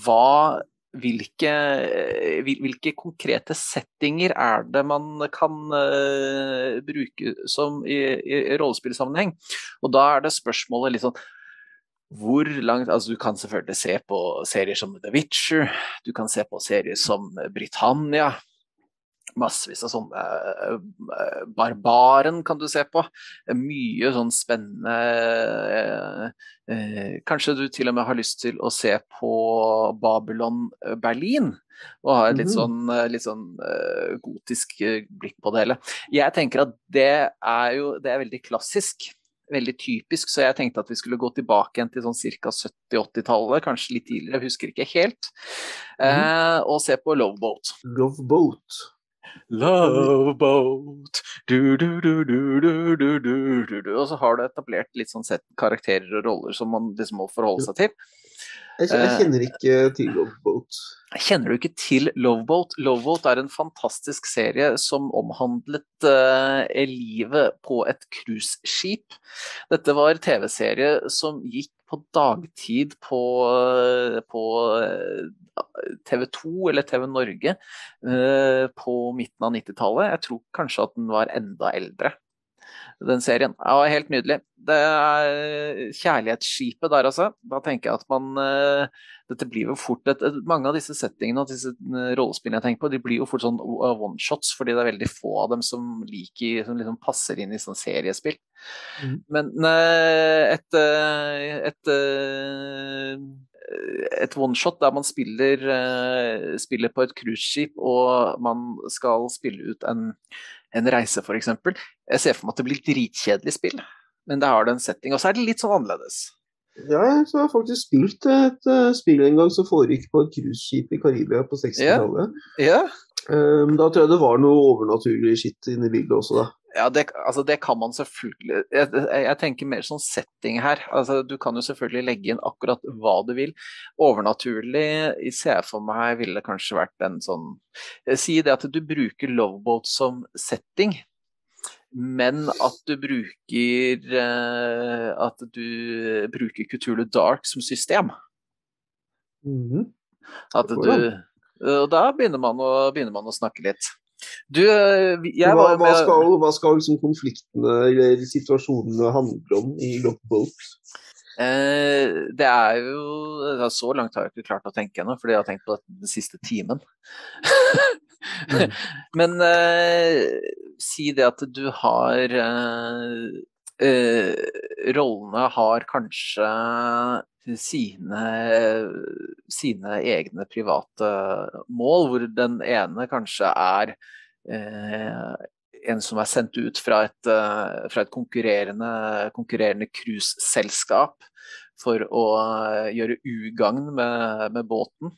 hva hvilke, hvilke, konkrete settinger er det man kan uh, bruke som i, i, i rollespillsammenheng? Og da er det spørsmålet litt sånn hvor langt Altså, du kan selvfølgelig se på serier som The Witcher, du kan se på serier som Britannia, massevis av sånne uh, Barbaren kan du se på. Mye sånn spennende uh, uh, Kanskje du til og med har lyst til å se på Babylon Berlin? Og ha et litt mhm. sånn, litt sånn gotisk blikk på det hele. Jeg tenker at det er jo det er veldig klassisk veldig typisk, så jeg tenkte at vi skulle gå tilbake igjen til sånn ca. 70-80-tallet, kanskje litt tidligere, jeg husker ikke helt, eh, og se på Loveboat. Loveboat. Love boat du, du, du, du, du, du, du, Og så har du etablert litt sånn sett karakterer og roller som man liksom må forholde seg til. Jeg, jeg kjenner ikke til Love Boat. Kjenner du ikke til Love Boat? Love Boat er en fantastisk serie som omhandlet uh, livet på et cruiseskip. Dette var TV-serie som gikk på dagtid på, på TV 2 eller TV Norge uh, på midten av 90-tallet. Jeg tror kanskje at den var enda eldre den serien. Ja, helt nydelig. Det er kjærlighetsskipet der, altså. Da tenker jeg at man uh, Dette blir jo fort et, Mange av disse settingene og disse uh, rollespillene jeg tenker på, de blir jo fort sånn one-shots, fordi det er veldig få av dem som liker Som liksom passer inn i sånn seriespill. Mm. Men uh, et, et, et one-shot der man spiller, spiller på et cruiseskip og man skal spille ut en en reise, f.eks. Jeg ser for meg at det blir dritkjedelig spill, men det har det en setting. Og så er det litt sånn annerledes. Ja, jeg har faktisk spilt et uh, spill en gang som foregikk på et cruiseskip i Karibia på 60-tallet. Ja. ja. Um, da tror jeg det var noe overnaturlig skitt inne i bildet også, da. Ja, det, altså det, kan man selvfølgelig jeg, jeg, tenker mer sånn setting her. Altså, du kan jo selvfølgelig legge inn akkurat hva du vil. Overnaturlig ser jeg for meg ville kanskje vært en sånn Si det at du bruker Loveboat som setting, men at du bruker uh, At du bruker Kutulu Dark som system. Mm -hmm. At du Og da begynner man å, begynner man å snakke litt. Du, eh, hva, hva, skal, hva skal liksom konfliktene eller situasjonene handle om i Lockboat? Eh, det er jo Så langt har jeg ikke klart å tenke ennå, fordi jeg har tenkt på det den siste timen. mm. Men eh, si det at du har eh, eh, rollene har kanskje sine, sine egne private mål, hvor den ene kanskje er eh, en som er sendt ut fra et, uh, fra et konkurrerende, konkurrerende cruiseselskap for å uh, gjøre ugagn med, med båten.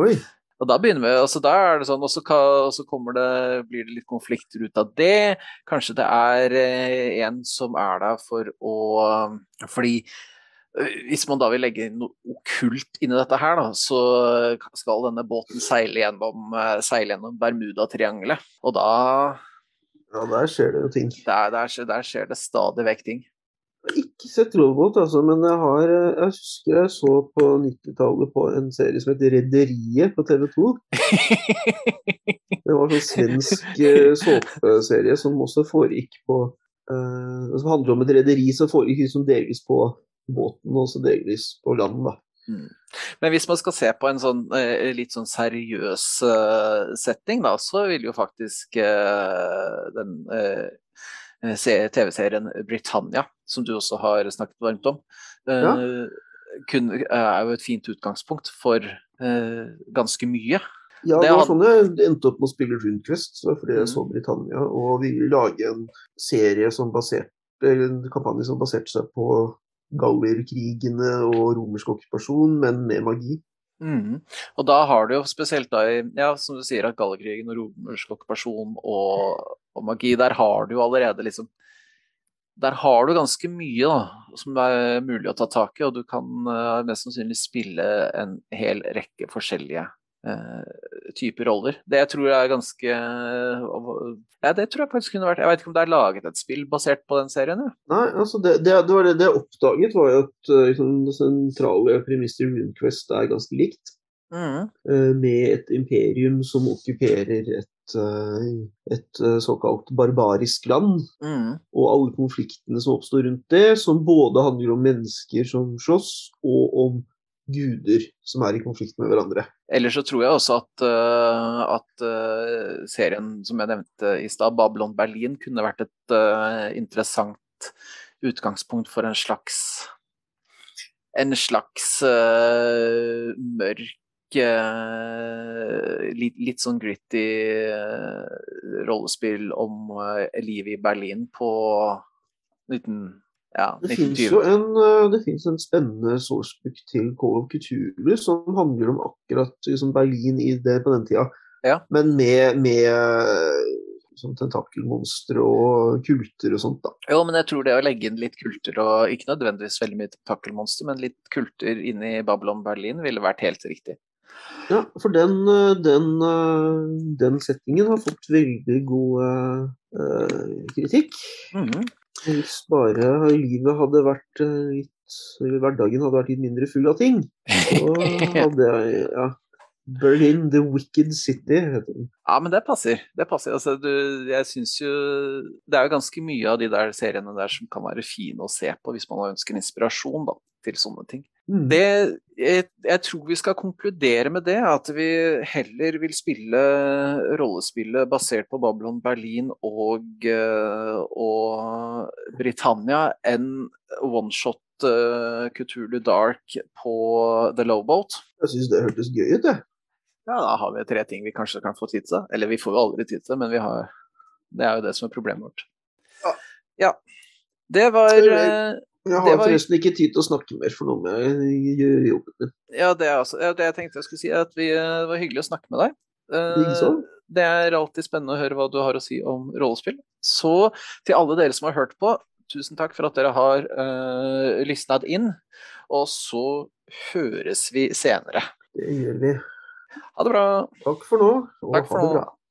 Oi. Og da begynner vi, altså da er det sånn, og så, kommer det, blir det litt konflikter ut av det. Kanskje det er en som er der for å Fordi hvis man da vil legge noe okkult inn i dette her, da, så skal denne båten seile gjennom, seile gjennom Bermudatriangelet. Og da ja, der skjer det jo ting. Der, der, der skjer det stadig vekk ting. Jeg har ikke sett robot, altså, men jeg, har, jeg husker jeg så på 90-tallet på en serie som het Rederiet på TV 2. Det var en sånn svensk eh, såpeserie som også foregikk på uh, Som handler om et rederi som foregikk liksom delvis på båten og så delvis på land. da. Mm. Men hvis man skal se på en sånn eh, litt sånn seriøs uh, setting, da, så vil jo faktisk uh, den TV-serien Britannia, som du også har snakket varmt om, ja. kun, er jo et fint utgangspunkt for ganske mye. Ja, det var sånn jeg endte opp med å spille Rundquist, fordi jeg mm. så Britannia, og ville lage en serie som basert, en kampanje som baserte seg på gallerkrigene og romersk okkupasjon, men med magi. Mm. Og da har du jo spesielt da i ja, som du sier, at gallerkrigen og romersk okkupasjon og, og, magi, der har du jo allerede liksom Der har du ganske mye da, som er mulig å ta tak i, og du kan uh, mest sannsynlig spille en hel rekke forskjellige uh, typer roller. Det tror jeg er ganske uh, ja, det tror jeg faktisk kunne vært Jeg vet ikke om det er laget et spill basert på den serien? Ja. Nei, altså det, det, det, var det, det jeg oppdaget, var jo at uh, liksom, det sentrale premisset i RuneQuest er ganske likt. Mm. Med et imperium som okkuperer et, et såkalt barbarisk land. Mm. Og alle konfliktene som oppstår rundt det, som både handler om mennesker som slåss, og om guder som er i konflikt med hverandre. Ellers så tror jeg også at, uh, at uh, serien som jeg nevnte i stad, Babylon Berlin, kunne vært et uh, interessant utgangspunkt for en slags en slags mørk litt, litt, sånn gritty rollespill om livet i Berlin på 19 ja, det fins jo en, eh, en spennende sourcebook til Call of Couture som handler om akkurat liksom Berlin i det på den tida. Ja. Men med, med sånn tentakelmonstre og kulter og sånt, da. Jo, men jeg tror det å legge inn litt kulter, og ikke nødvendigvis veldig mye tentakelmonster, men litt kulter inne i Babylon Berlin ville vært helt riktig. Ja, for den, eh, den, den settingen har fått veldig god uh, kritikk. Mm -hmm. Hvis bare livet hadde vært eh, litt Hverdagen hadde vært litt mindre full av ting, så hadde jeg ja, Berlin, the wicked city, heter den. Ja, men det passer. Det passer. Altså, du, jeg syns jo Det er jo ganske mye av de der seriene der som kan være fine å se på hvis man ønsker inspirasjon da, til sånne ting. Mm. Det, jeg, jeg, tror vi skal konkludere med det, at vi heller vil spille rollespillet basert på Babylon Berlin og, eh, og Britannia enn oneshot uh, Cthulhu Dark på The Lowboat. Jeg syns det hørtes gøy ut, jeg. Ja, da har vi tre ting vi kanskje kan få tid til. Eller vi får jo aldri tid til, men har, det er jo det som er problemet vårt. Ja. ja. Det var eh, jeg har var... forresten ikke tid til å snakke mer, for noe med jobben min. Ja, det er altså, det jeg tenkte jeg skulle si, er at vi, eh, det var hyggelig å snakke med deg. Uh, det er alltid spennende å høre hva du har å si om rollespill. Så til alle dere som har hørt på, tusen takk for at dere har uh, lysnet inn. Og så høres vi senere. Det gjør vi. Ha det bra. Takk for nå, og for ha det bra.